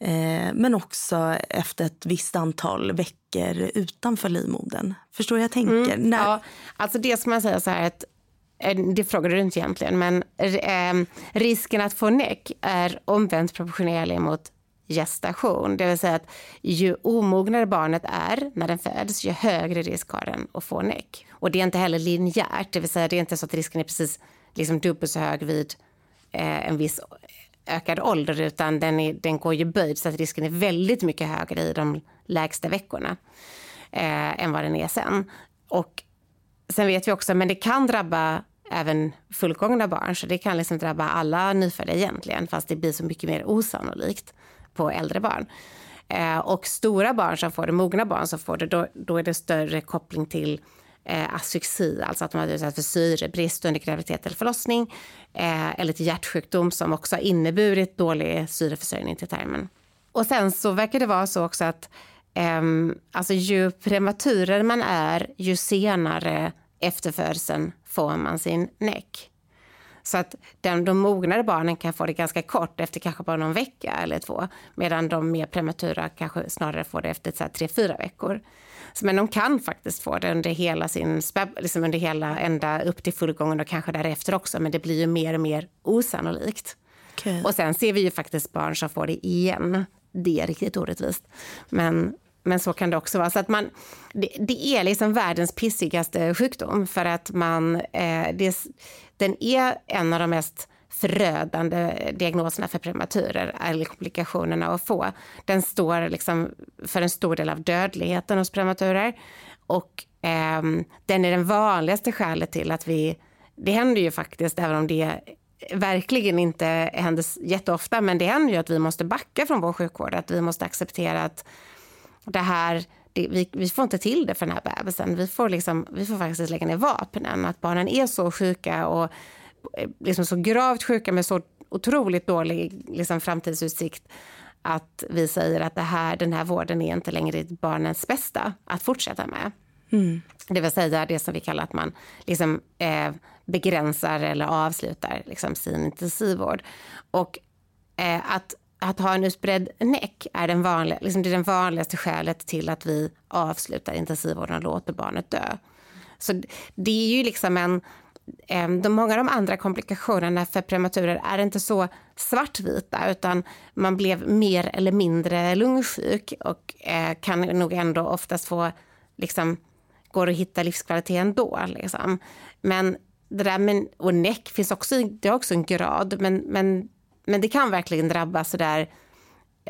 Speaker 1: eh, men också efter ett visst antal veckor utanför livmodern. Förstår jag tänker? Mm,
Speaker 2: När... Ja, alltså det ska man säga så här att Eh, det frågade du inte egentligen, men eh, risken att få näck är omvänt proportionerlig mot gestation. Det vill säga att ju omognare barnet är när den föds, ju högre risk har den att få näck. Och det är inte heller linjärt, det vill säga det är inte så att risken är precis liksom dubbelt så hög vid eh, en viss ökad ålder, utan den, är, den går ju böjd så att risken är väldigt mycket högre i de lägsta veckorna eh, än vad den är sen. Och sen vet vi också, men det kan drabba även fullgångna barn. Så det kan liksom drabba alla nyfödda egentligen, fast det blir så mycket mer osannolikt på äldre barn. Eh, och stora barn som får det, mogna barn som får det, då, då är det större koppling till eh, asyxi, alltså att man har utsatts för syrebrist under graviditet eller förlossning, eh, eller till hjärtsjukdom som också har inneburit dålig syreförsörjning till tarmen. Och sen så verkar det vara så också att eh, alltså ju prematurare man är, ju senare efter födseln får man sin näck. Så att de, de mognare barnen kan få det ganska kort, efter kanske bara någon vecka eller två. Medan de mer prematura kanske snarare får det efter så tre, fyra veckor. Så, men de kan faktiskt få det under hela sin liksom under hela, ända upp till fullgången och kanske därefter också. Men det blir ju mer och mer osannolikt. Okay. Och sen ser vi ju faktiskt barn som får det igen. Det är riktigt orättvist. Men, men så kan det också vara. Så att man, det, det är liksom världens pissigaste sjukdom för att man, eh, det, den är en av de mest förödande diagnoserna för prematurer, eller komplikationerna att få. Den står liksom för en stor del av dödligheten hos prematurer. Och eh, den är den vanligaste skälet till att vi... Det händer ju faktiskt, även om det verkligen inte händer jätteofta, men det händer ju att vi måste backa från vår sjukvård. Att vi måste acceptera att det här det, vi, vi, får inte till det för den här bebisen. Vi får, liksom, vi får faktiskt lägga ner vapnen. Att barnen är så sjuka och eh, liksom så gravt sjuka med så otroligt dålig liksom, framtidsutsikt att vi säger att det här, den här vården är inte längre barnens bästa att fortsätta med. Mm. Det vill säga det som vi kallar att man liksom, eh, begränsar eller avslutar liksom, sin intensivvård. Och eh, att, att ha en utbredd näck är den, vanliga, liksom, det är den vanligaste skälet till att vi avslutar intensivvården och låter barnet dö. Så det är ju liksom en... De, många av de andra komplikationerna för prematurer är inte så svartvita utan man blev mer eller mindre lungsjuk och eh, kan nog ändå oftast få liksom, går att hitta livskvalitet ändå. Liksom. Men det där med, och näck finns också, det har också en grad, men, men, men det kan verkligen drabba sådär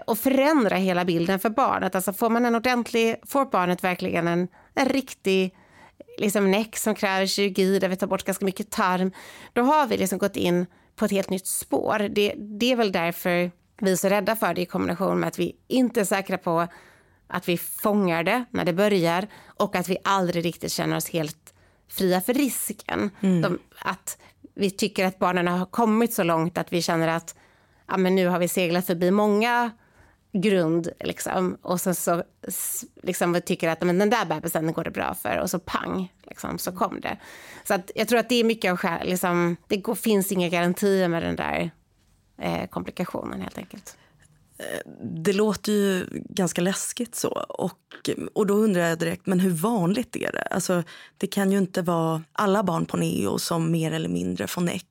Speaker 2: och förändra hela bilden för barnet. Alltså får man en ordentlig, får barnet verkligen en, en riktig liksom näck som kräver kirurgi där vi tar bort ganska mycket tarm, då har vi liksom gått in på ett helt nytt spår. Det, det är väl därför vi är så rädda för det i kombination med att vi inte är säkra på att vi fångar det när det börjar och att vi aldrig riktigt känner oss helt fria för risken. Mm. De, att vi tycker att barnen har kommit så långt att vi känner att ja, men nu har vi seglat förbi många grund liksom, och sen så liksom, vi tycker att men den där bebisen går det bra för och så pang liksom, så kom det. Så att, jag tror att det är mycket av skäl, liksom, det går, finns inga garantier med den där eh, komplikationen helt enkelt.
Speaker 1: Eh, det låter ju ganska läskigt så. Och, och då undrar jag direkt, men hur vanligt är det? Alltså, det kan ju inte vara alla barn på neo som mer eller mindre får näck.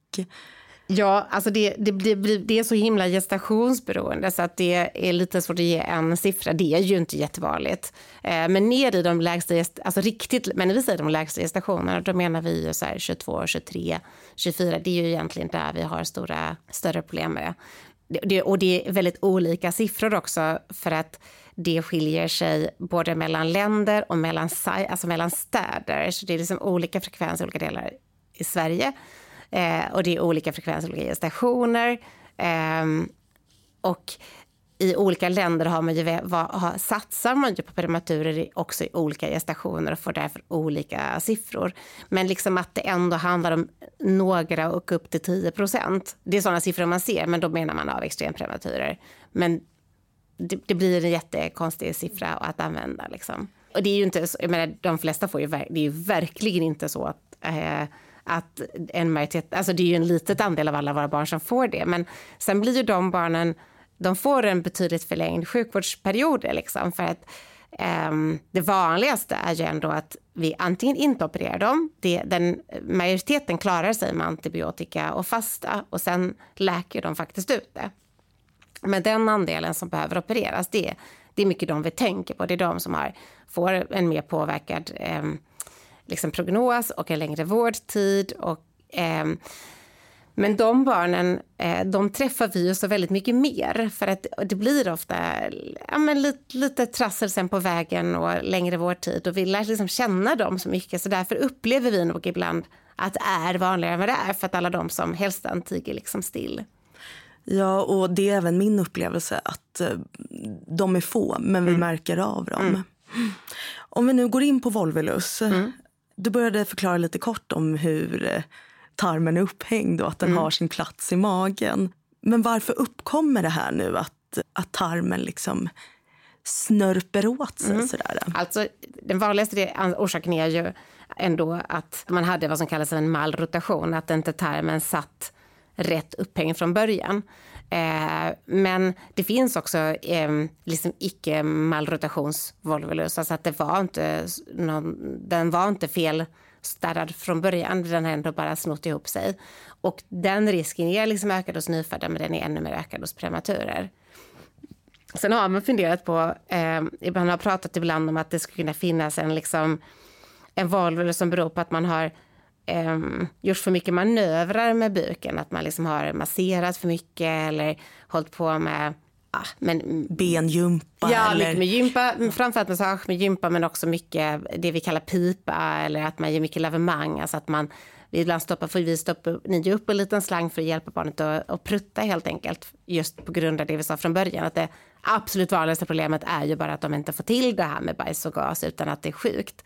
Speaker 2: Ja, alltså det, det, det, det är så himla gestationsberoende så att det är lite svårt att ge en siffra. Det är ju inte jättevanligt. Eh, men ner i de lägsta, alltså riktigt, men när vi säger de lägsta gestationerna, då menar vi ju så 22, 23, 24. Det är ju egentligen där vi har stora, större problem med det. Det, och det är väldigt olika siffror också för att det skiljer sig både mellan länder och mellan, alltså mellan städer. Så det är liksom olika frekvenser i olika delar i Sverige. Eh, och det är olika frekvenser i olika stationer. Eh, och i olika länder har man ju, har, satsar man ju på prematurer också i olika gestationer och får därför olika siffror. Men liksom att det ändå handlar om några och upp till 10 procent. Det är sådana siffror man ser, men då menar man av extremprematurer. Men det, det, blir en jättekonstig siffra att använda. Liksom. Och det är ju inte, jag menar, de flesta får ju, det är ju verkligen inte så att eh, att en majoritet, alltså det är ju en liten andel av alla våra barn som får det, men sen blir ju de barnen de får en betydligt förlängd sjukvårdsperiod. Liksom, för att um, det vanligaste är ju ändå att vi antingen inte opererar dem, det, den, majoriteten klarar sig med antibiotika och fasta och sen läker de faktiskt ut det. Men den andelen som behöver opereras, det, det är mycket de vi tänker på. Det är de som har, får en mer påverkad eh, liksom prognos och en längre vårdtid. Och, eh, men de barnen, eh, de träffar vi ju så väldigt mycket mer för att det blir ofta ja, men lite, lite trassel sen på vägen och längre vårdtid och vi lär liksom känna dem så mycket så därför upplever vi nog ibland att det är vanligare än vad det är för att alla de som hälsan tiger liksom still.
Speaker 1: Ja, och det är även min upplevelse att eh, de är få, men vi mm. märker av dem. Mm. Om vi nu går in på volvolus. Mm. Du började förklara lite kort om hur tarmen är upphängd och att den mm. har sin plats i magen. Men varför uppkommer det här nu att, att tarmen liksom snörper åt sig mm. sådär?
Speaker 2: Alltså, den vanligaste orsaken är ju ändå att man hade vad som kallas en malrotation, att inte tarmen satt rätt upphängd från början. Eh, men det finns också eh, liksom icke malrotationsvolvolus, alltså att det var inte någon, den var inte fel starrad från början. Den har ändå bara snott ihop sig. Och den risken är liksom ökad hos nyfödda men den är ännu mer ökad hos prematurer. Sen har man funderat på, eh, man har pratat ibland om att det skulle kunna finnas en, liksom, en valvula som beror på att man har eh, gjort för mycket manövrar med buken. Att man liksom har masserat för mycket eller hållit på med ah, men,
Speaker 1: Bengympa?
Speaker 2: Ja,
Speaker 1: eller?
Speaker 2: mycket med gympa. Framförallt massage med gympa men också mycket det vi kallar pipa eller att man ger mycket lavemang. Alltså att man ibland stoppar, får vi stoppa ni upp en liten slang för att hjälpa barnet att, att prutta helt enkelt. Just på grund av det vi sa från början. Att det absolut vanligaste problemet är ju bara att de inte får till det här med bajs och gas utan att det är sjukt.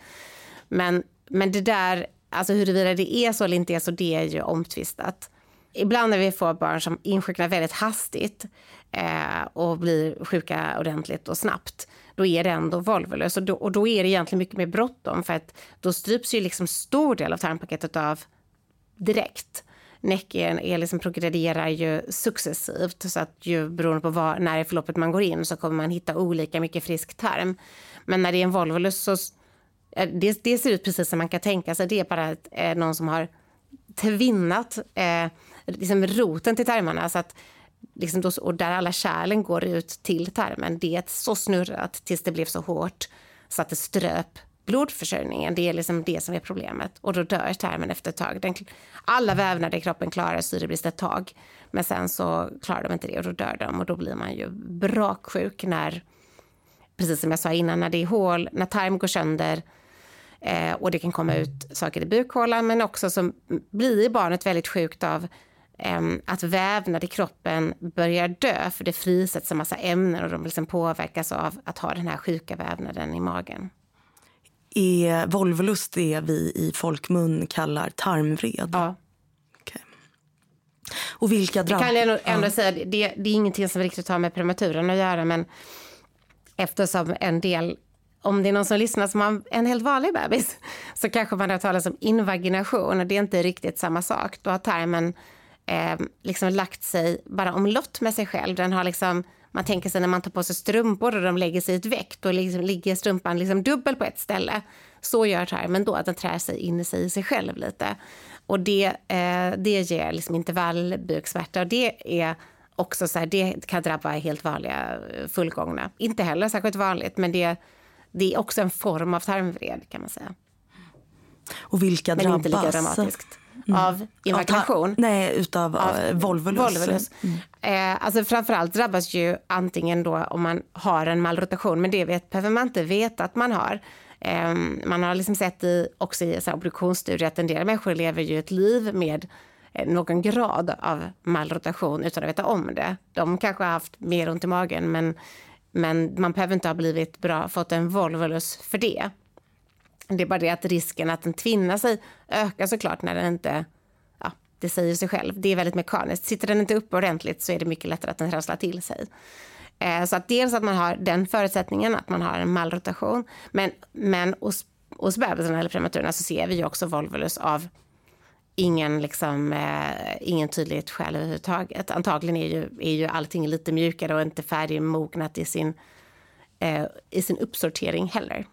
Speaker 2: Men, men det där, alltså huruvida det är så eller inte är så, det är ju omtvistat. Ibland när vi får barn som insjuknar väldigt hastigt eh, och blir sjuka ordentligt och snabbt, då är det ändå volvolös. Och då, och då är det egentligen mycket mer bråttom för att då stryps ju liksom stor del av tarmpaketet av direkt. Näcken är liksom progrederar ju successivt så att ju beroende på var, när i förloppet man går in så kommer man hitta olika mycket frisk tarm. Men när det är en volvolus så eh, det, det ser ut precis som man kan tänka sig. Det är bara eh, någon som har tvinnat eh, liksom roten till tarmarna så att liksom då, och där alla kärlen går ut till tarmen. Det är så snurrat tills det blev så hårt så att det ströp blodförsörjningen. Det är liksom det som är problemet. Och då dör tarmen efter ett tag. Den, alla vävnader i kroppen klarar syrebrist ett tag. Men sen så klarar de inte det och då dör de. Och då blir man ju braksjuk när, precis som jag sa innan, när det är hål, när tarm går sönder eh, och det kan komma ut saker i bukhålan. Men också så blir barnet väldigt sjukt av att vävnad i kroppen börjar dö för det frisätts en massa ämnen och de liksom påverkas av att ha den här sjuka vävnaden i magen
Speaker 1: är volvolus det vi i folkmun kallar tarmvred?
Speaker 2: Ja.
Speaker 1: Okay. Och vilka drabb...
Speaker 2: kan jag ändå ja. säga, det, det är ingenting som riktigt har med prematuren att göra men eftersom en del om det är någon som lyssnar som har en helt vanlig bebis så kanske man har talat om invagination och det är inte riktigt samma sak. Då har tarmen eh, liksom lagt sig bara omlott med sig själv. Den har liksom man tänker sig när man tar på sig strumpor och de lägger sig i ett väck, då liksom ligger strumpan liksom dubbel på ett ställe. Så gör tarmen då, att den trär sig in i sig, i sig själv lite. Och det, eh, det ger liksom intervallbuksmärta och det är också så här, det kan drabba helt vanliga eh, fullgångna. Inte heller särskilt vanligt, men det, det är också en form av tarmvred kan man säga.
Speaker 1: Och vilka
Speaker 2: men
Speaker 1: drabbas?
Speaker 2: inte lika dramatiskt. Mm. Av invagination?
Speaker 1: Nej, utav av uh, volvolus. volvolus.
Speaker 2: Mm. Eh, alltså framförallt drabbas ju antingen då om man har en malrotation, men det vet, behöver man inte veta att man har. Eh, man har liksom sett i, också i obduktionsstudier att en del människor lever ju ett liv med eh, någon grad av malrotation utan att veta om det. De kanske har haft mer ont i magen, men, men man behöver inte ha blivit bra, fått en volvolus för det. Det är bara det att risken att den tvinnar sig ökar såklart när den inte ja, det säger sig själv. Det är väldigt mekaniskt. Sitter den inte uppe ordentligt så är det mycket lättare att den trasslar till sig. Eh, så att dels att man har den förutsättningen, att man har en malrotation. Men, men hos, hos bebisarna eller prematurerna så ser vi ju också volvulus av ingen, liksom, eh, ingen tydligt skäl överhuvudtaget. Antagligen är ju, är ju allting lite mjukare och inte färdigmognat i sin, eh, i sin uppsortering heller.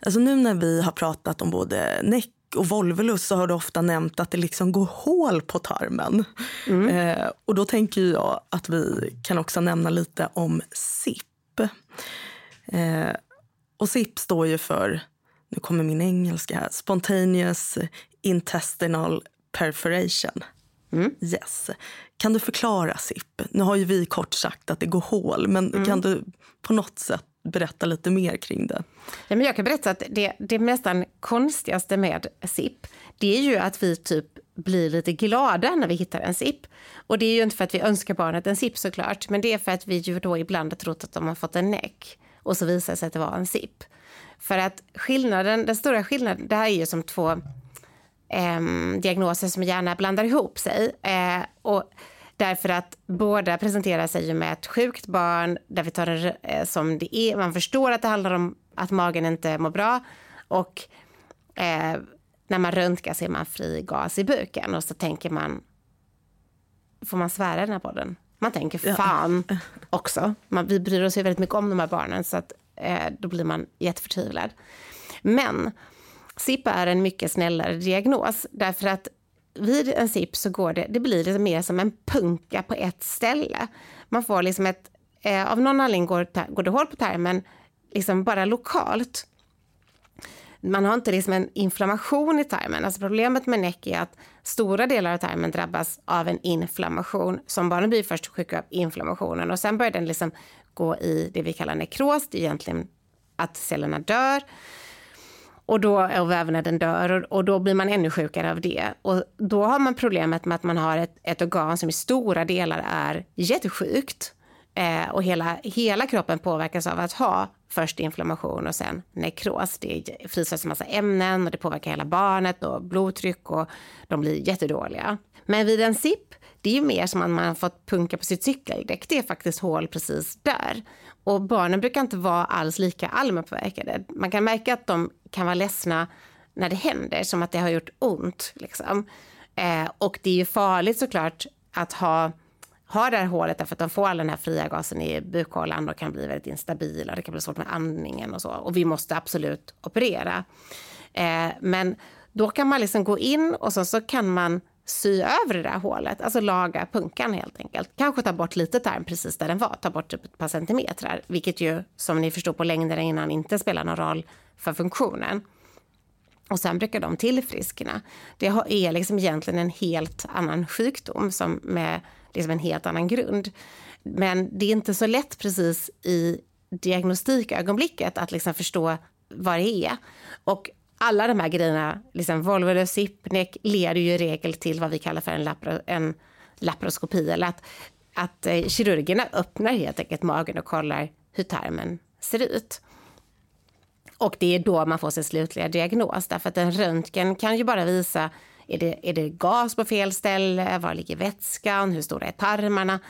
Speaker 1: Alltså nu när vi har pratat om både näck och volvolus så har du ofta nämnt att det liksom går hål på tarmen. Mm. Eh, och då tänker jag att vi kan också nämna lite om SIP. Eh, och SIP står ju för, nu kommer min engelska här, Spontaneous Intestinal Perforation. Mm. Yes. Kan du förklara SIP? Nu har ju vi kort sagt att det går hål, men mm. kan du på något sätt berätta lite mer kring det.
Speaker 2: Ja, men jag kan berätta att det, det nästan konstigaste med SIP, det är ju att vi typ blir lite glada när vi hittar en SIP. Och det är ju inte för att vi önskar barnet en SIP såklart, men det är för att vi ju då ibland har trott att de har fått en näck och så visar det sig att det var en SIP. För att skillnaden, den stora skillnaden, det här är ju som två eh, diagnoser som gärna blandar ihop sig. Eh, och Därför att båda presenterar sig med ett sjukt barn där vi tar det eh, som det är. Man förstår att det handlar om att magen inte mår bra och eh, när man röntgar ser man fri gas i buken och så tänker man, får man svära i den här podden? Man tänker fan ja. också. Man, vi bryr oss ju väldigt mycket om de här barnen så att eh, då blir man jätteförtvivlad. Men SIP är en mycket snällare diagnos därför att vid en sipp så går det, det blir lite mer som en punka på ett ställe. Man får liksom ett, eh, av någon anledning går, går det hål på tarmen liksom bara lokalt. Man har inte liksom en inflammation i tarmen. Alltså problemet med näck är att stora delar av tarmen drabbas av en inflammation som barnen blir först sjuka av inflammationen och sen börjar den liksom gå i det vi kallar nekros. Det är egentligen att cellerna dör och då och vävnaden dör och, då blir man ännu sjukare av det. Och då har man problemet med att man har ett, ett organ som i stora delar är jättesjukt eh, och hela, hela kroppen påverkas av att ha först inflammation och sen nekros. Det frisätts en massa ämnen och det påverkar hela barnet och blodtryck och de blir jättedåliga. Men vid en SIP, det är ju mer som att man har fått punka på sitt cykeldäck. Det är faktiskt hål precis där. Och barnen brukar inte vara alls lika allmänpåverkade. Man kan märka att de kan vara ledsna när det händer, som att det har gjort ont. Liksom. Eh, och det är ju farligt såklart att ha, ha det här hålet därför att de får all den här fria gasen i bukhålan och kan bli väldigt instabila. Det kan bli svårt med andningen och så. Och vi måste absolut operera. Eh, men då kan man liksom gå in och så, så kan man sy över det där hålet, alltså laga punkan helt enkelt. Kanske ta bort lite tarm precis där den var, ta bort typ ett par centimeter, vilket ju som ni förstår på längden innan inte spelar någon roll för funktionen. Och sen brukar de tillfriskna. Det är liksom egentligen en helt annan sjukdom som med liksom en helt annan grund. Men det är inte så lätt precis i diagnostikögonblicket att liksom förstå vad det är. Och alla de här grejerna, liksom Volvo Sipnek, leder ju i regel till vad vi kallar för en, lapro, en laparoskopi. Eller att, att eh, kirurgerna öppnar helt enkelt magen och kollar hur tarmen ser ut. Och det är då man får sin slutliga diagnos. Därför att en röntgen kan ju bara visa är det, är det gas på fel ställe? Var ligger vätskan? Hur stora är tarmarna?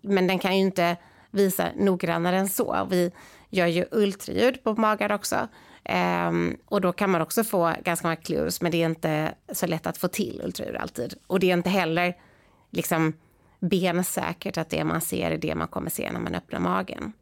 Speaker 2: Men den kan ju inte visa noggrannare än så. Vi gör ju ultraljud på magar också. Um, och då kan man också få ganska många clues, men det är inte så lätt att få till ultraljud alltid. Och det är inte heller liksom bensäkert att det man ser är det man kommer se när man öppnar magen.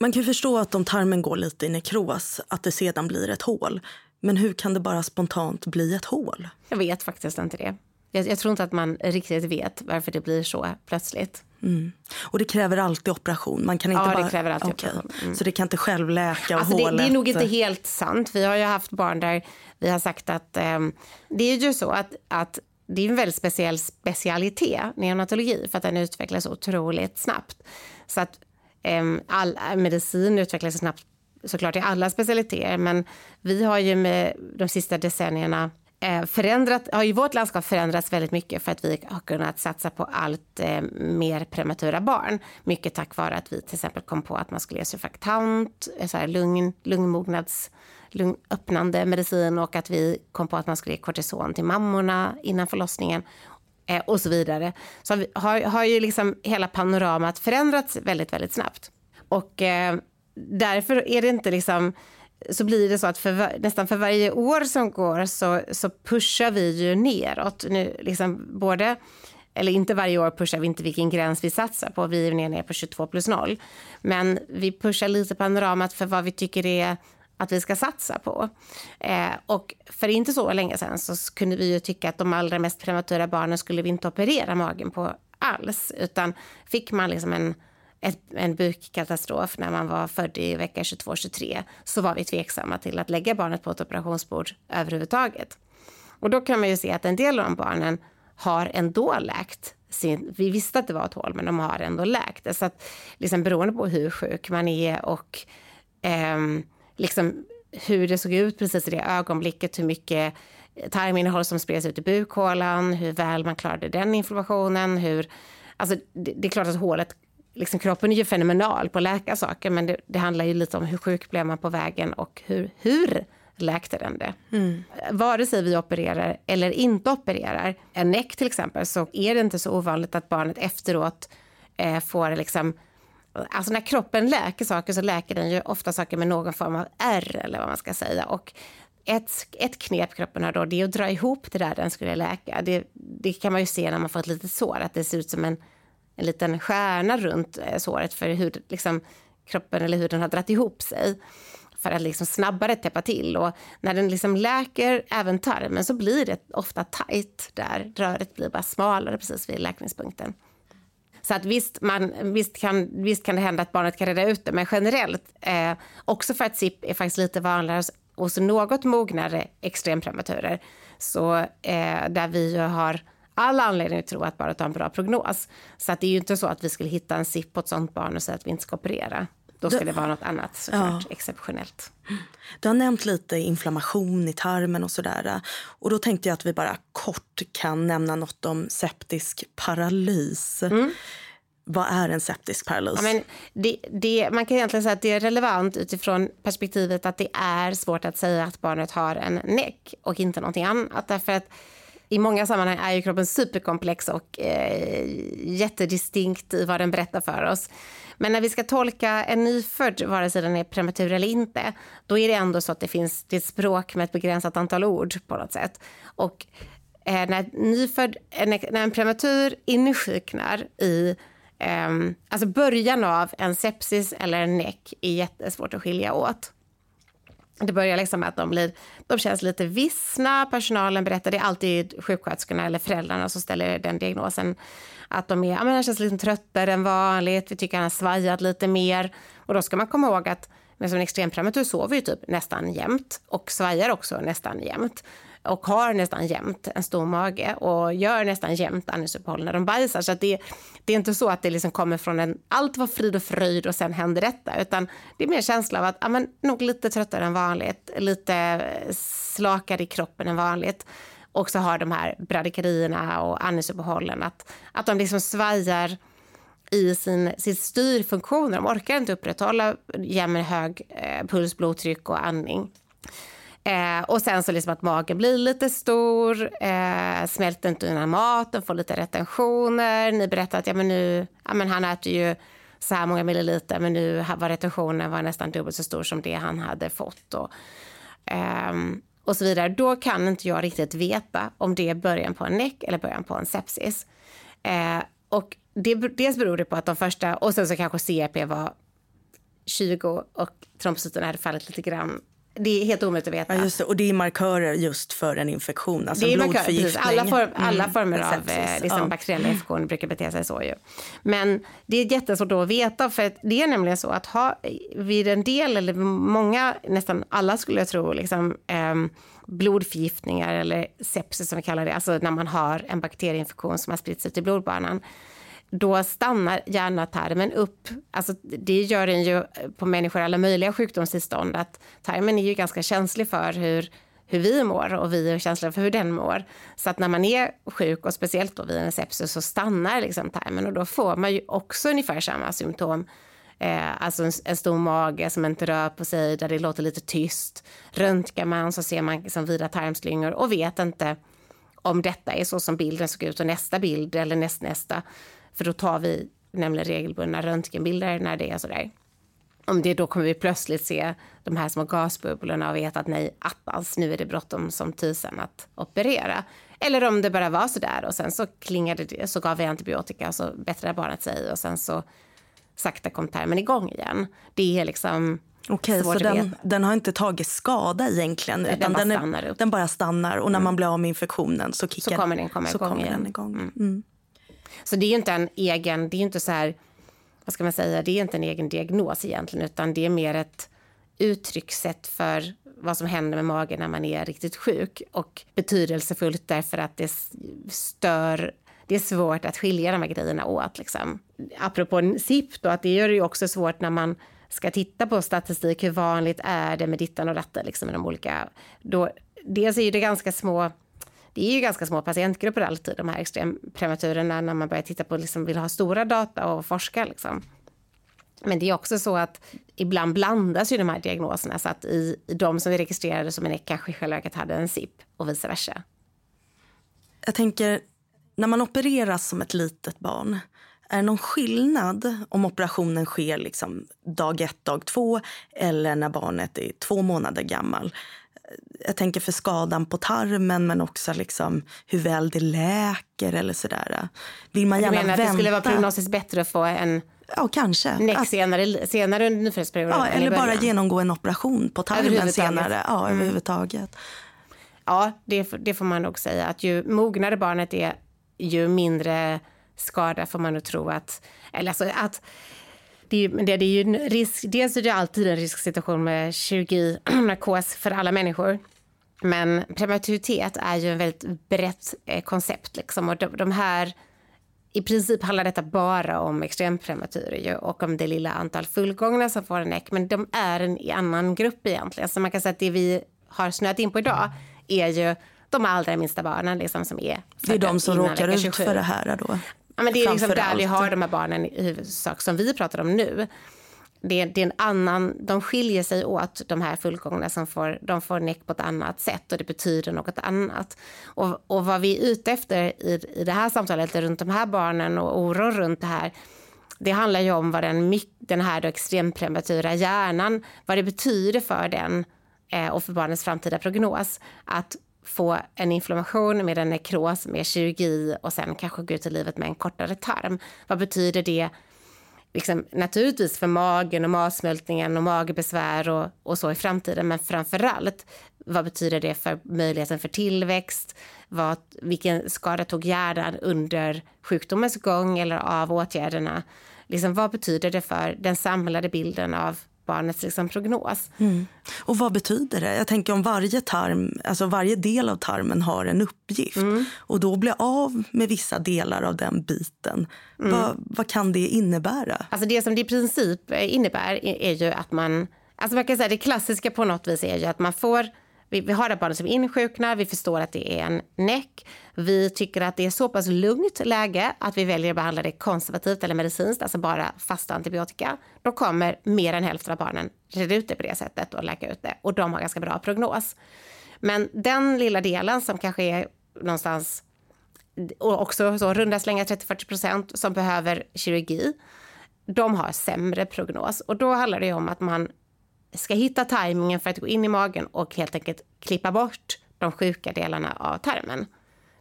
Speaker 1: Man kan förstå att om tarmen går lite i nekros, att det sedan blir ett hål. Men hur kan det bara spontant bli ett hål?
Speaker 2: Jag vet faktiskt inte det. Jag, jag tror inte att man riktigt vet varför det blir så plötsligt.
Speaker 1: Mm. Och det kräver alltid operation? Man kan inte
Speaker 2: ja,
Speaker 1: bara...
Speaker 2: det kräver alltid
Speaker 1: okay.
Speaker 2: operation.
Speaker 1: Mm. Så det kan inte självläka och
Speaker 2: alltså. Det, det, är nog inte helt sant. Vi har ju haft barn där vi har sagt att um, det är ju så att, att det är en väldigt speciell specialitet, neonatologi, för att den utvecklas otroligt snabbt. Så att um, all medicin utvecklas snabbt såklart i alla specialiteter, men vi har ju med de sista decennierna Eh, Eh, förändrat, har ju vårt landskap förändrats väldigt mycket för att vi har kunnat satsa på allt eh, mer prematura barn. Mycket tack vare att vi till exempel kom på att man skulle ge surfaktant, eh, så här lugn, lungmognads lungöppnande medicin och att vi kom på att man skulle ge kortison till mammorna innan förlossningen eh, och så vidare. Så har, har ju liksom hela panoramat förändrats väldigt, väldigt snabbt. Och eh, därför är det inte liksom så blir det så att för, nästan för varje år som går så, så pushar vi ju neråt. Nu, liksom både, eller inte varje år pushar vi inte vilken gräns vi satsar på. Vi är ner på 22 plus 0. Men vi pushar lite panoramat för vad vi tycker är att vi ska satsa på. Eh, och för inte så länge sedan så kunde vi ju tycka att de allra mest prematura barnen skulle vi inte operera magen på alls. Utan fick man liksom en ett, en bukkatastrof när man var född i vecka 22-23 så var vi tveksamma till att lägga barnet på ett operationsbord överhuvudtaget. Och då kan man ju se att en del av de barnen har ändå läkt sin, vi visste att det var ett hål, men de har ändå läkt det. Så att liksom beroende på hur sjuk man är och eh, liksom hur det såg ut precis i det ögonblicket, hur mycket tarminnehåll som spreds ut i bukhålan, hur väl man klarade den inflammationen, hur Alltså, det, det är klart att hålet liksom, kroppen är ju fenomenal på att läka saker men det, det, handlar ju lite om hur sjuk blev man på vägen och hur, hur läkte den det. Mm. Vare sig vi opererar eller inte opererar, en näck till exempel, så är det inte så ovanligt att barnet efteråt eh, får liksom Alltså när kroppen läker saker så läker den ju ofta saker med någon form av R eller vad man ska säga. Och ett, ett knep kroppen har då det är att dra ihop det där den skulle läka. Det, det kan man ju se när man får ett litet sår, att det ser ut som en en liten stjärna runt eh, såret för hur liksom, kroppen eller huden har dratt ihop sig. för att liksom snabbare täppa till. Och när den liksom läker även tarmen så blir det ofta tajt där röret blir bara smalare precis vid läkningspunkten. Så att visst, man, visst, kan, visst kan det hända att barnet kan reda ut det, men generellt, eh, också för att SIP är faktiskt lite vanligare hos något mognare extremprematurer, så eh, där vi har all anledning att tro att barnet har en bra prognos. Så att det är ju inte så att vi skulle hitta en SIP på ett sånt barn och säga att vi inte ska operera. Då ska det vara något annat såklart, ja. exceptionellt.
Speaker 1: Du har nämnt lite inflammation i tarmen och sådär. Och då tänkte jag att vi bara kort kan nämna något om septisk paralys. Mm. Vad är en septisk paralys?
Speaker 2: Ja, det, det, man kan egentligen säga att det är relevant utifrån perspektivet att det är svårt att säga att barnet har en näck och inte någonting annat. Därför att i många sammanhang är ju kroppen superkomplex och eh, jättedistinkt i vad den berättar för oss. Men när vi ska tolka en nyfödd, vare sig den är prematur eller inte, då är det ändå så att det finns ett språk med ett begränsat antal ord på något sätt. Och eh, när, nyfödd, eh, när en prematur insjuknar i eh, alltså början av en sepsis eller en näck är jättesvårt att skilja åt. Det börjar liksom med att de, blir, de känns lite vissna. Personalen berättar, det är alltid sjuksköterskorna eller föräldrarna som ställer den diagnosen. Att de är, ja, men han känns lite tröttare än vanligt, vi tycker han har svajat lite mer. Och då ska man komma ihåg att med en extremprematur sover ju typ nästan jämt och svajar också nästan jämt och har nästan jämt en stor mage och gör nästan jämt andningsuppehåll när de bajsar. Så det, det är inte så att det liksom kommer från en allt var frid och fröjd och sen händer detta, utan det är mer känsla av att ja, men, nog lite tröttare än vanligt, lite eh, slakare i kroppen än vanligt och så har de här bradikerierna och andningsuppehållen, att, att de liksom svajar i sin, sin styrfunktion. De orkar inte upprätthålla jämn hög eh, puls, blodtryck och andning. Eh, och sen så liksom att magen blir lite stor, eh, smälter inte innan maten, får lite retentioner. Ni berättar att ja, men nu, ja, men han äter ju så här många milliliter men nu var retentionen var nästan dubbelt så stor som det han hade fått. Och, eh, och så vidare. Då kan inte jag riktigt veta om det är början på en näck eller början på en sepsis. Eh, och det, dels beror det på att de första, och sen så kanske CRP var 20 och trombocyterna hade fallit lite grann det är helt omöjligt att veta.
Speaker 1: Ja, just det. Och det är markörer just för en infektion, alltså det är blodförgiftning.
Speaker 2: Alla, form, alla mm. former av eh, liksom, ja. bakteriella infektioner brukar bete sig så. Ju. Men det är jättesvårt att veta, för det är nämligen så att ha, vid en del, eller många, nästan alla skulle jag tro, liksom, eh, blodförgiftningar eller sepsis som vi kallar det, alltså när man har en bakterieinfektion som har spridit sig till blodbanan, då stannar gärna tarmen upp. Alltså, det gör den ju på människor alla möjliga sjukdomstillstånd. Att tarmen är ju ganska känslig för hur, hur vi mår och vi är känsliga för hur den mår. Så att när man är sjuk och speciellt då vid en sepsis så stannar liksom tarmen och då får man ju också ungefär samma symptom. Eh, alltså en, en, stor mage som inte rör på sig, där det låter lite tyst. Röntgar man så ser man liksom vida tarmslyngor och vet inte om detta är så som bilden såg ut och nästa bild eller nästnästa för då tar vi nämligen regelbundna röntgenbilder när det är sådär. Om det då kommer vi plötsligt se de här små gasbubblorna och veta att nej, attans, nu är det bråttom som tusen att operera. Eller om det bara var så där och sen så klingade det, så gav vi antibiotika och så bättrade barnet sig och sen så sakta kom tarmen igång igen. Det är liksom
Speaker 1: Okej, så den, den, har inte tagit skada egentligen?
Speaker 2: Nej, utan den, bara den, är,
Speaker 1: den, bara stannar och när mm. man blir av med infektionen så,
Speaker 2: kickar, så kommer den komma igång. Kommer
Speaker 1: den igång. Mm. Mm.
Speaker 2: Så det är inte en egen, det är inte så här, vad ska man säga, det är inte en egen diagnos egentligen, utan det är mer ett uttryckssätt för vad som händer med magen när man är riktigt sjuk och betydelsefullt därför att det stör det är svårt att skilja de här grejerna åt. Liksom. Apropå SIP, då, att det gör det ju också svårt när man ska titta på statistik. Hur vanligt är det med dittan och datten? Liksom, de olika, då, dels är det ganska små det är ju ganska små patientgrupper alltid, de här extremprematurerna, när man börjar titta på, liksom, vill ha stora data och forska. Liksom. Men det är också så att ibland blandas ju de här diagnoserna så att i, i de som vi registrerade som en ECK kanske i själva verket hade en SIP och vice versa.
Speaker 1: Jag tänker, när man opereras som ett litet barn, är det någon skillnad om operationen sker liksom dag ett, dag två eller när barnet är två månader gammal? Jag tänker för skadan på tarmen men också liksom hur väl det läker eller sådär. Vill man gärna
Speaker 2: du menar
Speaker 1: vänta?
Speaker 2: att det skulle vara prognostiskt bättre att få en
Speaker 1: Ja, kanske.
Speaker 2: näck
Speaker 1: Att,
Speaker 2: senare, senare under nyfödselperioden?
Speaker 1: ja, eller bara genomgå en operation på tarmen senare. Ja, överhuvudtaget.
Speaker 2: Ja, det, det får man nog säga. Att ju mognare barnet är, ju mindre skada får man nog tro att... Eller alltså att det, är- det, det är ju en risk, dels är det alltid en risksituation med kirurgi, narkos för alla människor. Men prematuritet är ju en väldigt brett eh, koncept. Liksom. Och de, de här, I princip handlar detta bara om extremprematurer och om det lilla antal fullgångna som får en näck. Men de är en annan grupp egentligen. Så man kan säga att det vi har snöat in på idag är ju de allra minsta barnen liksom, som är
Speaker 1: Det är de som råkar ut
Speaker 2: 27.
Speaker 1: för det här då.
Speaker 2: Ja, men det är liksom där vi
Speaker 1: allt.
Speaker 2: har de här barnen i huvudsak som vi pratar om nu. Det, är- det är en annan, de skiljer sig åt, de här fullgångna som får, de får näck på ett annat sätt och det betyder något annat. Och, och vad vi är ute efter i, i det här samtalet runt de här barnen och oron runt det här, det handlar ju om vad den, den här då extremprematura hjärnan, vad det betyder för den eh, och för barnets framtida prognos. Att få en inflammation med en nekros, med kirurgi och sen kanske gå ut i livet med en kortare tarm. Vad betyder det liksom, naturligtvis för magen och matsmältningen och magbesvär och, och så i framtiden. Men framför allt, vad betyder det för möjligheten för tillväxt? Vad, vilken skada tog hjärnan under sjukdomens gång eller av åtgärderna? Liksom, vad betyder det för den samlade bilden av barnets liksom, prognos?
Speaker 1: Och vad betyder det? Jag tänker om varje tarm, alltså varje del av tarmen har en uppgift
Speaker 2: Mm.
Speaker 1: och då blir av med vissa delar av den biten. Vad, vad kan det innebära?
Speaker 2: Alltså det som det i princip innebär är, är ju att man... Alltså man kan säga det klassiska på något vis är ju att man får... Vi, vi har ett barn som insjuknar, vi förstår att det är en näck. Vi tycker att det är så pass lugnt läge att vi väljer att behandla det konservativt eller medicinskt, alltså bara fasta antibiotika. Då kommer mer än hälften av barnen reda ut det på det sättet och läka ut det. Och de har ganska bra prognos. Men den lilla delen som kanske är någonstans och också så runda slängar 30-40 procent som behöver kirurgi, de har sämre prognos. Och då handlar det om att man ska hitta tajmingen för att gå in i magen och helt enkelt klippa bort de sjuka delarna av tarmen.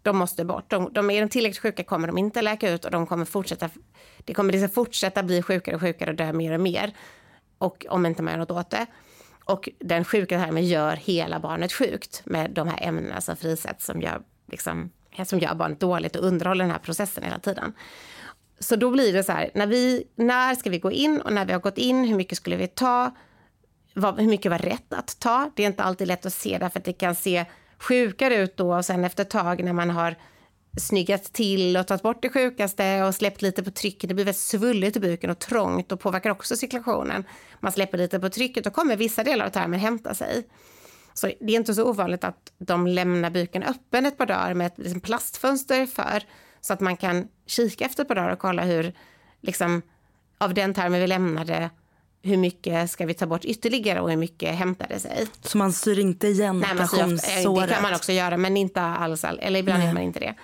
Speaker 2: De måste bort. De, de är de tillräckligt sjuka kommer de inte läka ut och de kommer fortsätta, det kommer liksom fortsätta bli sjukare och sjukare och dö mer och mer. Och om inte man gör något åt det. Och den sjuka tarmen gör hela barnet sjukt med de här ämnena som frisätts som gör, liksom, som gör barnet dåligt och underhåller den här processen hela tiden. Så då blir det så här, när, vi, när ska vi gå in och när vi har gått in, hur mycket skulle vi ta? Vad, hur mycket var rätt att ta? Det är inte alltid lätt att se därför att det kan se sjukare ut då och sen efter ett tag när man har snyggat till och tagit bort det sjukaste och släppt lite på trycket. Det blir väldigt svulligt i buken och trångt och påverkar också cirkulationen. Man släpper lite på trycket och kommer vissa delar av tarmen hämta sig. Så det är inte så ovanligt att de lämnar buken öppen ett par dagar med ett liksom plastfönster för så att man kan kika efter ett par dagar och kolla hur liksom, av den tarmen vi lämnade hur mycket ska vi ta bort ytterligare och hur mycket hämtade sig?
Speaker 1: Så man syr inte igen
Speaker 2: Nej, eh,
Speaker 1: operationssåret?
Speaker 2: det kan man också göra, men inte alls. all- Eller ibland gör man inte det.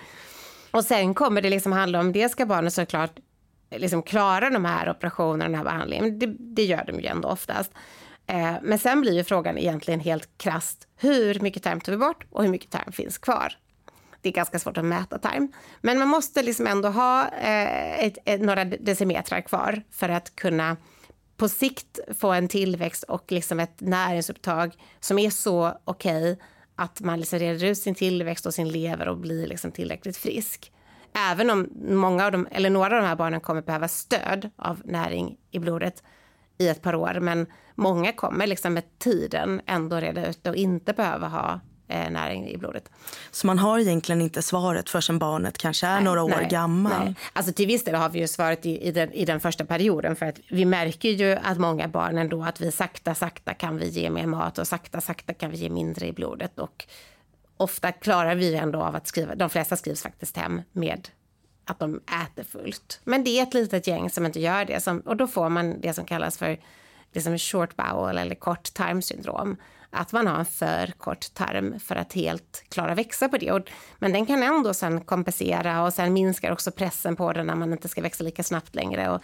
Speaker 2: Och sen kommer det liksom handla om, det ska barnet såklart liksom klara de här operationerna, den här behandlingen. Det, det gör de ju ändå oftast. Eh, men sen blir ju frågan egentligen helt krasst, hur mycket tarm tar vi bort och hur mycket tarm finns kvar? Det är ganska svårt att mäta tarm. Men man måste liksom ändå ha eh, ett, ett, några decimetrar kvar för att kunna på sikt få en tillväxt och liksom ett näringsupptag som är så okej att man liksom reder ut sin tillväxt och sin lever och blir liksom tillräckligt frisk. Även om många av dem, eller några av de här barnen kommer behöva stöd av näring i blodet i ett par år, men många kommer liksom med tiden ändå reda ut det och inte behöva ha eh, näring i blodet.
Speaker 1: Så man har egentligen inte svaret förrän barnet kanske är några år
Speaker 2: Nej,
Speaker 1: gammal?
Speaker 2: nej. Alltså till viss del har vi ju svaret i, i, den, i den första perioden för att vi märker ju att många barn ändå att vi sakta, sakta kan vi ge mer mat och sakta, sakta kan vi ge mindre i blodet och ofta klarar vi ändå av att skriva, de flesta skrivs faktiskt hem med att de äter fullt. Men det är ett litet gäng som inte gör det som, och då får man det som kallas för det som är short bowel eller kort tarmsyndrom. Att man har en för kort tarm för att helt klara växa på det. Och, men den kan ändå sen kompensera och sen minskar också pressen på den när man inte ska växa lika snabbt längre. Och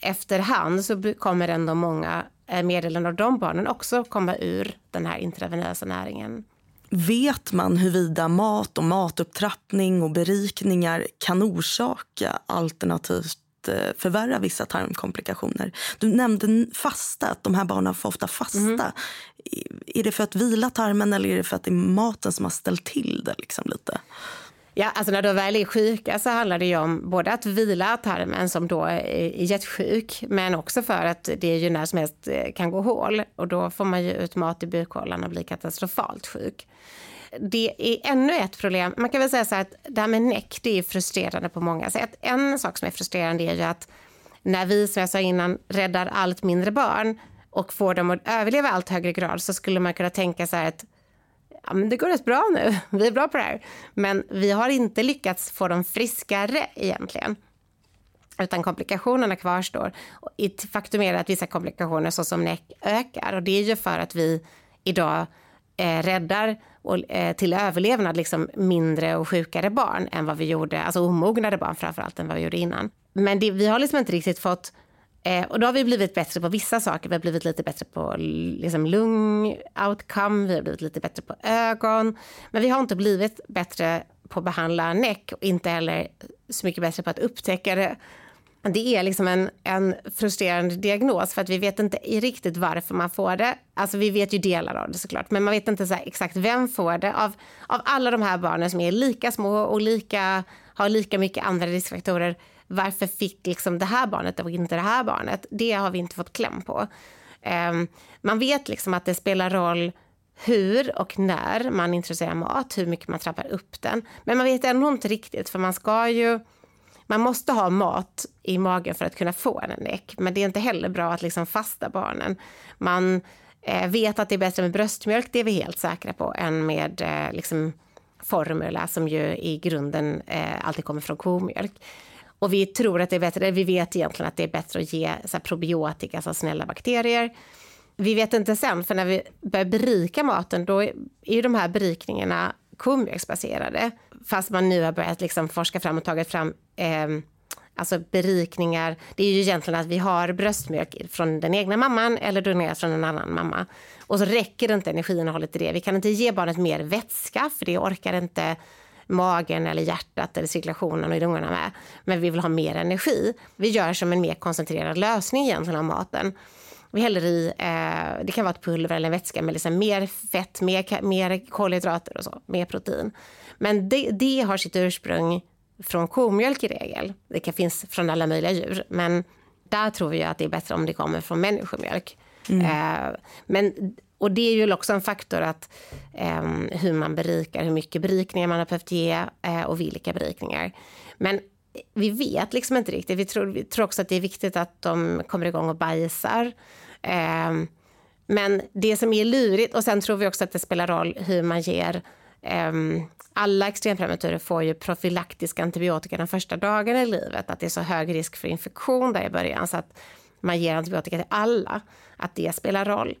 Speaker 2: efterhand så kommer ändå många eh, meddelanden av de barnen också komma ur den här intravenösa näringen.
Speaker 1: Vet man huruvida mat och matupptrappning och berikningar kan orsaka alternativt eh, förvärra vissa tarmkomplikationer? Du nämnde fasta, att de här barnen får ofta fasta. Mm. Är det för att vila tarmen eller är det för att det är maten som har ställt till det liksom lite?
Speaker 2: Ja, alltså när de väl är sjuka så handlar det om både att vila tarmen som då är jättesjuk men också för att det ju när som helst eh, kan gå hål och då får man ju ut mat i bukhålan och blir katastrofalt sjuk. Det är ännu ett problem. Man kan väl säga så här att det här med näck det är frustrerande på många sätt. En sak som är frustrerande är ju att när vi som jag sa innan räddar allt mindre barn och får dem att överleva allt högre grad så skulle man kunna tänka så här att ja, men det går rätt bra nu, vi är bra på det här. Men vi har inte lyckats få dem friskare egentligen. Utan komplikationerna kvarstår. Faktum är att vissa komplikationer såsom NEC ökar och det är ju för att vi idag eh, räddar och, eh, till överlevnad liksom mindre och sjukare barn än vad vi gjorde, alltså omognade barn framförallt än vad vi gjorde innan. Men det, vi har liksom inte riktigt fått eh, och då har vi blivit bättre på vissa saker. Vi har blivit lite bättre på liksom, lung-outcome, vi har blivit lite bättre på ögon. Men vi har inte blivit bättre på att behandla näck och inte heller så mycket bättre på att upptäcka det. Det är liksom en, en frustrerande diagnos för att vi vet inte riktigt varför man får det. Alltså vi vet ju delar av det såklart, men man vet inte så exakt vem får det. Av, av alla de här barnen som är lika små och lika, har lika mycket andra riskfaktorer varför fick liksom det här barnet och inte det här barnet? Det har vi inte fått kläm på. Um, man vet liksom att det spelar roll hur och när man introducerar mat, hur mycket man trappar upp den. Men man vet ändå inte riktigt, för man ska ju... Man måste ha mat i magen för att kunna få en NEC, men det är inte heller bra att liksom fasta barnen. Man eh, vet att det är bättre med bröstmjölk, det är vi helt säkra på, än med eh, liksom formula som ju i grunden eh, alltid kommer från komjölk. Och vi tror att det är bättre, vi vet egentligen att det är bättre att ge så probiotika, alltså snälla bakterier. Vi vet inte sen, för när vi börjar berika maten då är ju de här berikningarna kumjöksbaserade. Fast man nu har börjat liksom forska fram och tagit fram eh, alltså berikningar. Det är ju egentligen att vi har bröstmjölk från den egna mamman eller donerat från en annan mamma. Och så räcker det inte energiinnehållet i det. Vi kan inte ge barnet mer vätska för det orkar inte magen eller hjärtat eller cirkulationen och lungorna med. Men vi vill ha mer energi. Vi gör som en mer koncentrerad lösning egentligen av maten. Vi häller i, eh, det kan vara ett pulver eller en vätska med liksom mer fett, mer, mer kolhydrater och så, mer protein. Men det, det har sitt ursprung från komjölk i regel. Det kan finnas från alla möjliga djur, men där tror vi att det är bättre om det kommer från människomjölk. Mm. Eh, men och det är ju också en faktor att eh, hur man berikar, hur mycket berikningar man har behövt ge eh, och vilka berikningar. Men vi vet liksom inte riktigt. Vi tror, vi tror också att det är viktigt att de kommer igång och bajsar. Eh, men det som är lurigt, och sen tror vi också att det spelar roll hur man ger ehm, alla extremprematurer får ju profylaktisk antibiotika de första dagarna i livet. Att det är så hög risk för infektion där i början. Så att man ger antibiotika till alla. Att det spelar roll.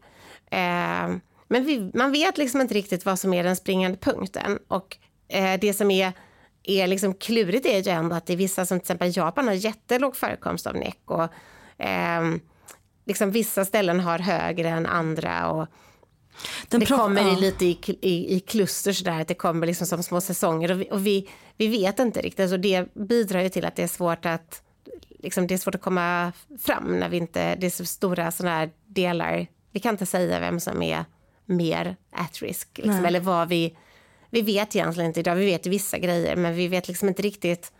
Speaker 2: Eh, men vi, man vet liksom inte riktigt vad som är den springande punkten. Och eh, det som är, är liksom klurigt är ju ändå att det är vissa som till exempel Japan har jättelåg förekomst av NEC. och eh, liksom vissa ställen har högre än andra. Och, den det kommer i lite i, i, i kluster sådär, att det kommer liksom som små säsonger och vi, och vi, vi vet inte riktigt och det bidrar ju till att det är svårt att liksom det är svårt att komma fram när vi inte, det är så stora sådana här delar vi kan inte säga vem som är mer at risk. Liksom, eller vad vi... Vi vet egentligen inte idag. Vi vet vissa grejer, men vi vet liksom inte riktigt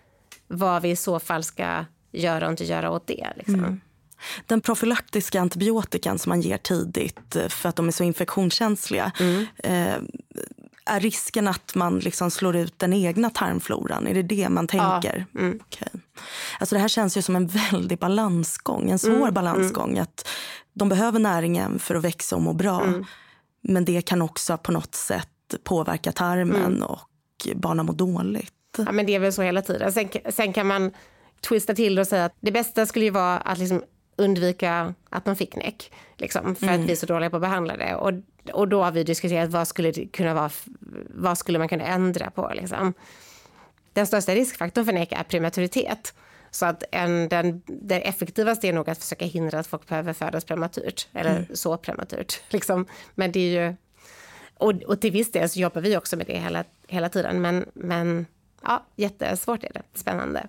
Speaker 2: vad vi i så fall ska göra och inte göra åt det. Liksom. Mm.
Speaker 1: Den profylaktiska antibiotikan som man ger tidigt eh, för att de är så infektionskänsliga mm. eh, är risken att man liksom slår ut den egna tarmfloran? Är det det man tänker? Ja. Mm. Okay. Alltså det här känns ju som en väldig balansgång, en svår mm. balansgång. Mm. Att de behöver näringen för att växa och må bra. Mm. Men det kan också på något sätt påverka tarmen mm. och barnen mår dåligt.
Speaker 2: Ja, men det är väl så hela tiden. Sen, sen kan man twista till och säga att det bästa skulle ju vara att liksom undvika att de fick näck. Liksom, för mm. att vi är så dåliga på att behandla det. Och, och då har vi diskuterat vad skulle, kunna vara, vad skulle man kunna ändra på. Liksom. Den största riskfaktorn för näck är prematuritet. Så att en, den, det effektivaste är nog att försöka hindra att folk behöver födas prematurt, eller mm. så prematurt. Liksom. Men det är ju... Och, och till viss del så jobbar vi också med det hela, hela tiden, men, men ja, jättesvårt är det. Spännande.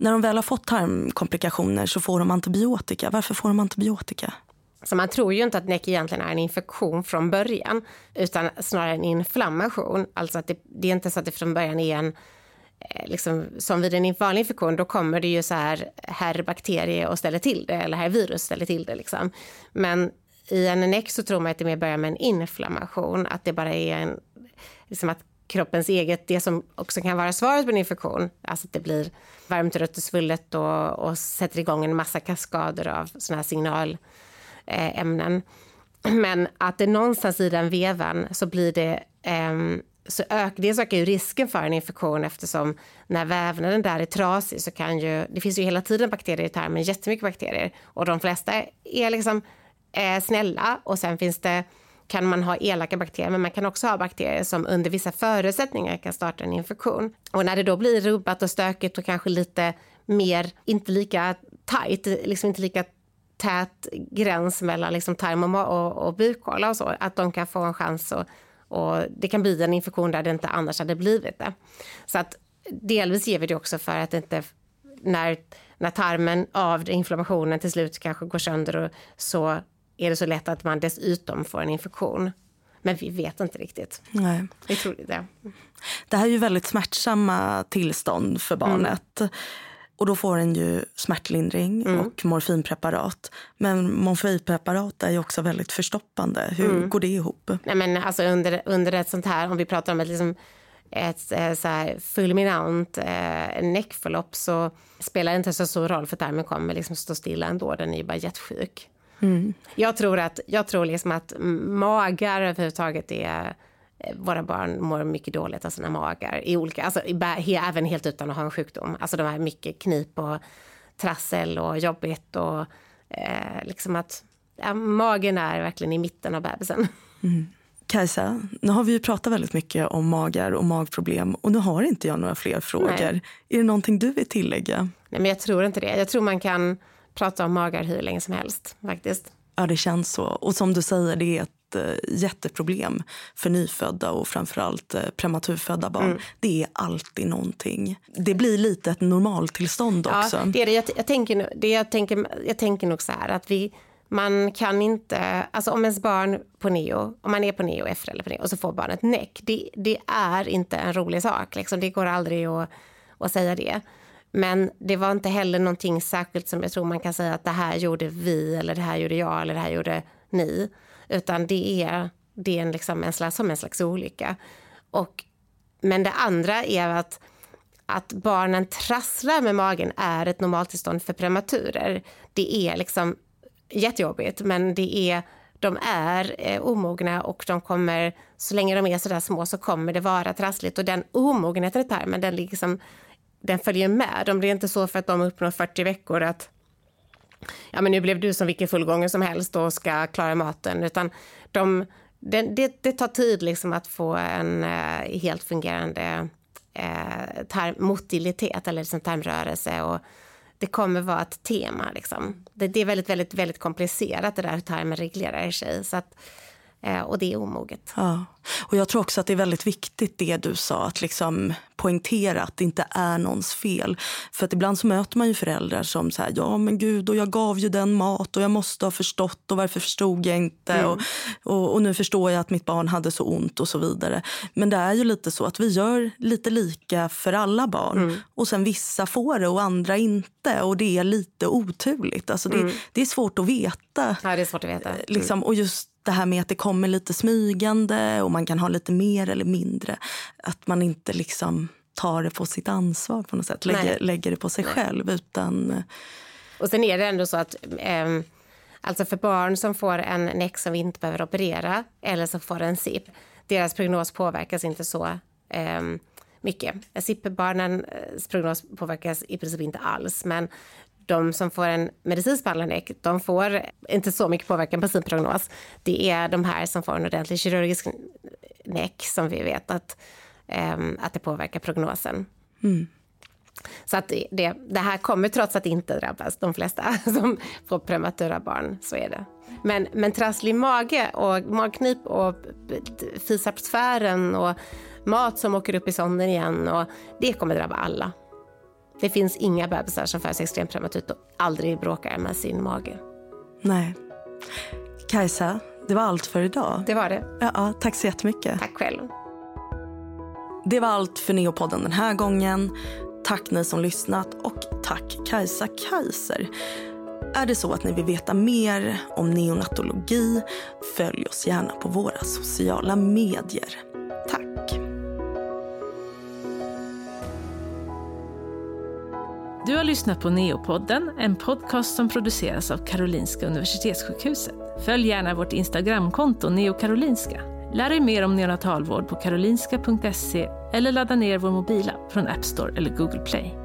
Speaker 1: När de väl har fått tarmkomplikationer så får de antibiotika. Varför får de antibiotika?
Speaker 2: Så man tror ju inte att NEC egentligen är en infektion från början, utan snarare en inflammation. Alltså att det, det är inte så att det från början är en eh, Liksom, som vid en vanlig infektion, då kommer det ju så här, här bakterier och ställer till det, eller här virus ställer till det. Liksom. Men i en NEC så tror man att det mer börjar med en inflammation, att det bara är en, liksom att kroppens eget, det som också kan vara svaret på en infektion, alltså att det blir varmt, rött och svullet och, och sätter igång en massa kaskader av såna här signalämnen. Eh, Men att det någonstans i den vevan så blir det eh, så ök, dels ökar ju risken för en infektion eftersom när vävnaden där är trasig så kan ju, det finns ju hela tiden bakterier i tarmen, jättemycket bakterier och de flesta är liksom eh, snälla och sen finns det kan man ha elaka bakterier, men man kan också ha bakterier som under vissa förutsättningar kan starta en infektion. Och när det då blir rubbat och stökigt och kanske lite mer, inte lika tajt, liksom inte lika tät gräns mellan liksom tarm och, och, och bukhåla och så, att de kan få en chans och, och det kan bli en infektion där det inte annars hade blivit det. Så att delvis ger vi det också för att inte när, när tarmen av inflammationen till slut kanske går sönder och så är det så lätt att man dessutom får en infektion. Men vi vet inte riktigt.
Speaker 1: Nej.
Speaker 2: Vi tror det.
Speaker 1: Det här är ju väldigt smärtsamma tillstånd för barnet. Mm. Och då får den ju smärtlindring mm. och morfinpreparat. Men morfinpreparat är ju också väldigt förstoppande. Hur mm. går det ihop?
Speaker 2: Nej, men alltså under, under ett sånt här, om vi pratar om ett, liksom, ett eh, så här fulminant eh, näckförlopp så spelar det inte så stor roll för tarmen kommer liksom stå stilla ändå. Den är ju bara jättesjuk. Mm. Jag tror, att, jag tror liksom att magar överhuvudtaget är eh, våra barn mår mycket dåligt av sina magar. I olika, alltså, även helt utan att ha en sjukdom. Alltså de har mycket knip och trassel och jobbigt. Och, eh, liksom att ja, magen är verkligen i mitten av bebisen.
Speaker 1: Mm. Kajsa, nu har vi ju pratat väldigt mycket om magar och magproblem och nu har inte jag några fler frågor. Nej. Är det någonting du vill tillägga?
Speaker 2: Nej, men jag tror inte det. Jag tror man kan prata om magar hur länge som helst faktiskt.
Speaker 1: Ja, det känns så. Och som du säger, det är ett äh, jätteproblem för nyfödda och framförallt äh, prematurfödda barn. Mm. Det är alltid någonting. Det blir lite ett normaltillstånd också.
Speaker 2: Ja, det är det. Jag, jag, tänker, det jag, tänker, jag tänker nog så här att vi man kan inte, alltså om ens barn på neo, om man är på neo, är förälder på neo och så får barnet näck, det, det är inte en rolig sak. Liksom. Det går aldrig att, att säga det. Men det var inte heller någonting särskilt som jag tror man kan säga att det här gjorde vi eller det här gjorde jag eller det här gjorde ni. Utan det är, det är en, liksom en slags, som en slags olycka. Och, men det andra är att, att barnen trasslar med magen är ett normaltillstånd för prematurer. Det är liksom jättejobbigt men det är de är eh, omogna och de kommer, så länge de är så där små så kommer det vara trassligt och den omogenheten i tarmen den liksom den följer med. De är inte så för att de uppnår 40 veckor att ja, men nu blev du som vilken fullgången som helst och ska klara maten, utan de, det, det, det tar tid liksom att få en eh, helt fungerande eh, term, motilitet eller liksom tarmrörelse och det kommer vara ett tema. Liksom. Det, det, är väldigt, väldigt, väldigt komplicerat det där hur tarmen reglerar sig. Så att, Eh, och det är omoget.
Speaker 1: Ja. Och jag tror också att det är väldigt viktigt det du sa, att liksom poängtera att det inte är någons fel. För att ibland så möter man ju föräldrar som säger ja men gud och jag gav ju den mat och jag måste ha förstått och varför förstod jag inte mm. och, och, och, nu förstår jag att mitt barn hade så ont och så vidare. Men det är ju lite så att vi gör lite lika för alla barn mm. och sen vissa får det och andra inte och det är lite oturligt. Alltså det, mm. det är svårt att veta.
Speaker 2: Ja, det är svårt att veta.
Speaker 1: Liksom, och just det här med att det kommer lite smygande och man kan ha lite mer eller mindre. Att man inte liksom tar det på sitt ansvar på något sätt, lägger, lägger det på sig Nej. själv. utan...
Speaker 2: Och sen är det ändå så att eh, alltså för barn som får en näck som vi inte behöver operera eller som får en SIP, deras prognos påverkas inte så eh, mycket. SIP-barnens prognos påverkas i princip inte alls, men de som får en medicinsk behandling de får inte så mycket påverkan på sin prognos. Det är de här som får en ordentlig kirurgisk näck som vi vet att, um, att det påverkar prognosen. Mm. Så att det, det här kommer trots att inte drabbas de flesta som får prematura barn. Så är det. Men, men trasslig mage och magknip och fisapsfären och mat som åker upp i sonden igen och det kommer drabba alla. Det finns inga bebisar som föds extremt prematurt och aldrig bråkar med sin mage.
Speaker 1: Nej. Kajsa, det var allt för idag.
Speaker 2: Det var det.
Speaker 1: Ja, tack så jättemycket.
Speaker 2: Tack själv.
Speaker 1: Det var allt för Neopodden den här gången. Tack ni som lyssnat och tack Kajsa Kaiser. Är det så att ni vill veta mer om neonatologi, följ oss gärna på våra sociala medier. Tack.
Speaker 3: Du har lyssnat på Neopodden, en podcast som produceras av Karolinska Universitetssjukhuset. Följ gärna vårt Instagramkonto neokarolinska. Lär dig mer om neonatalvård på karolinska.se eller ladda ner vår mobilapp från App Store eller Google Play.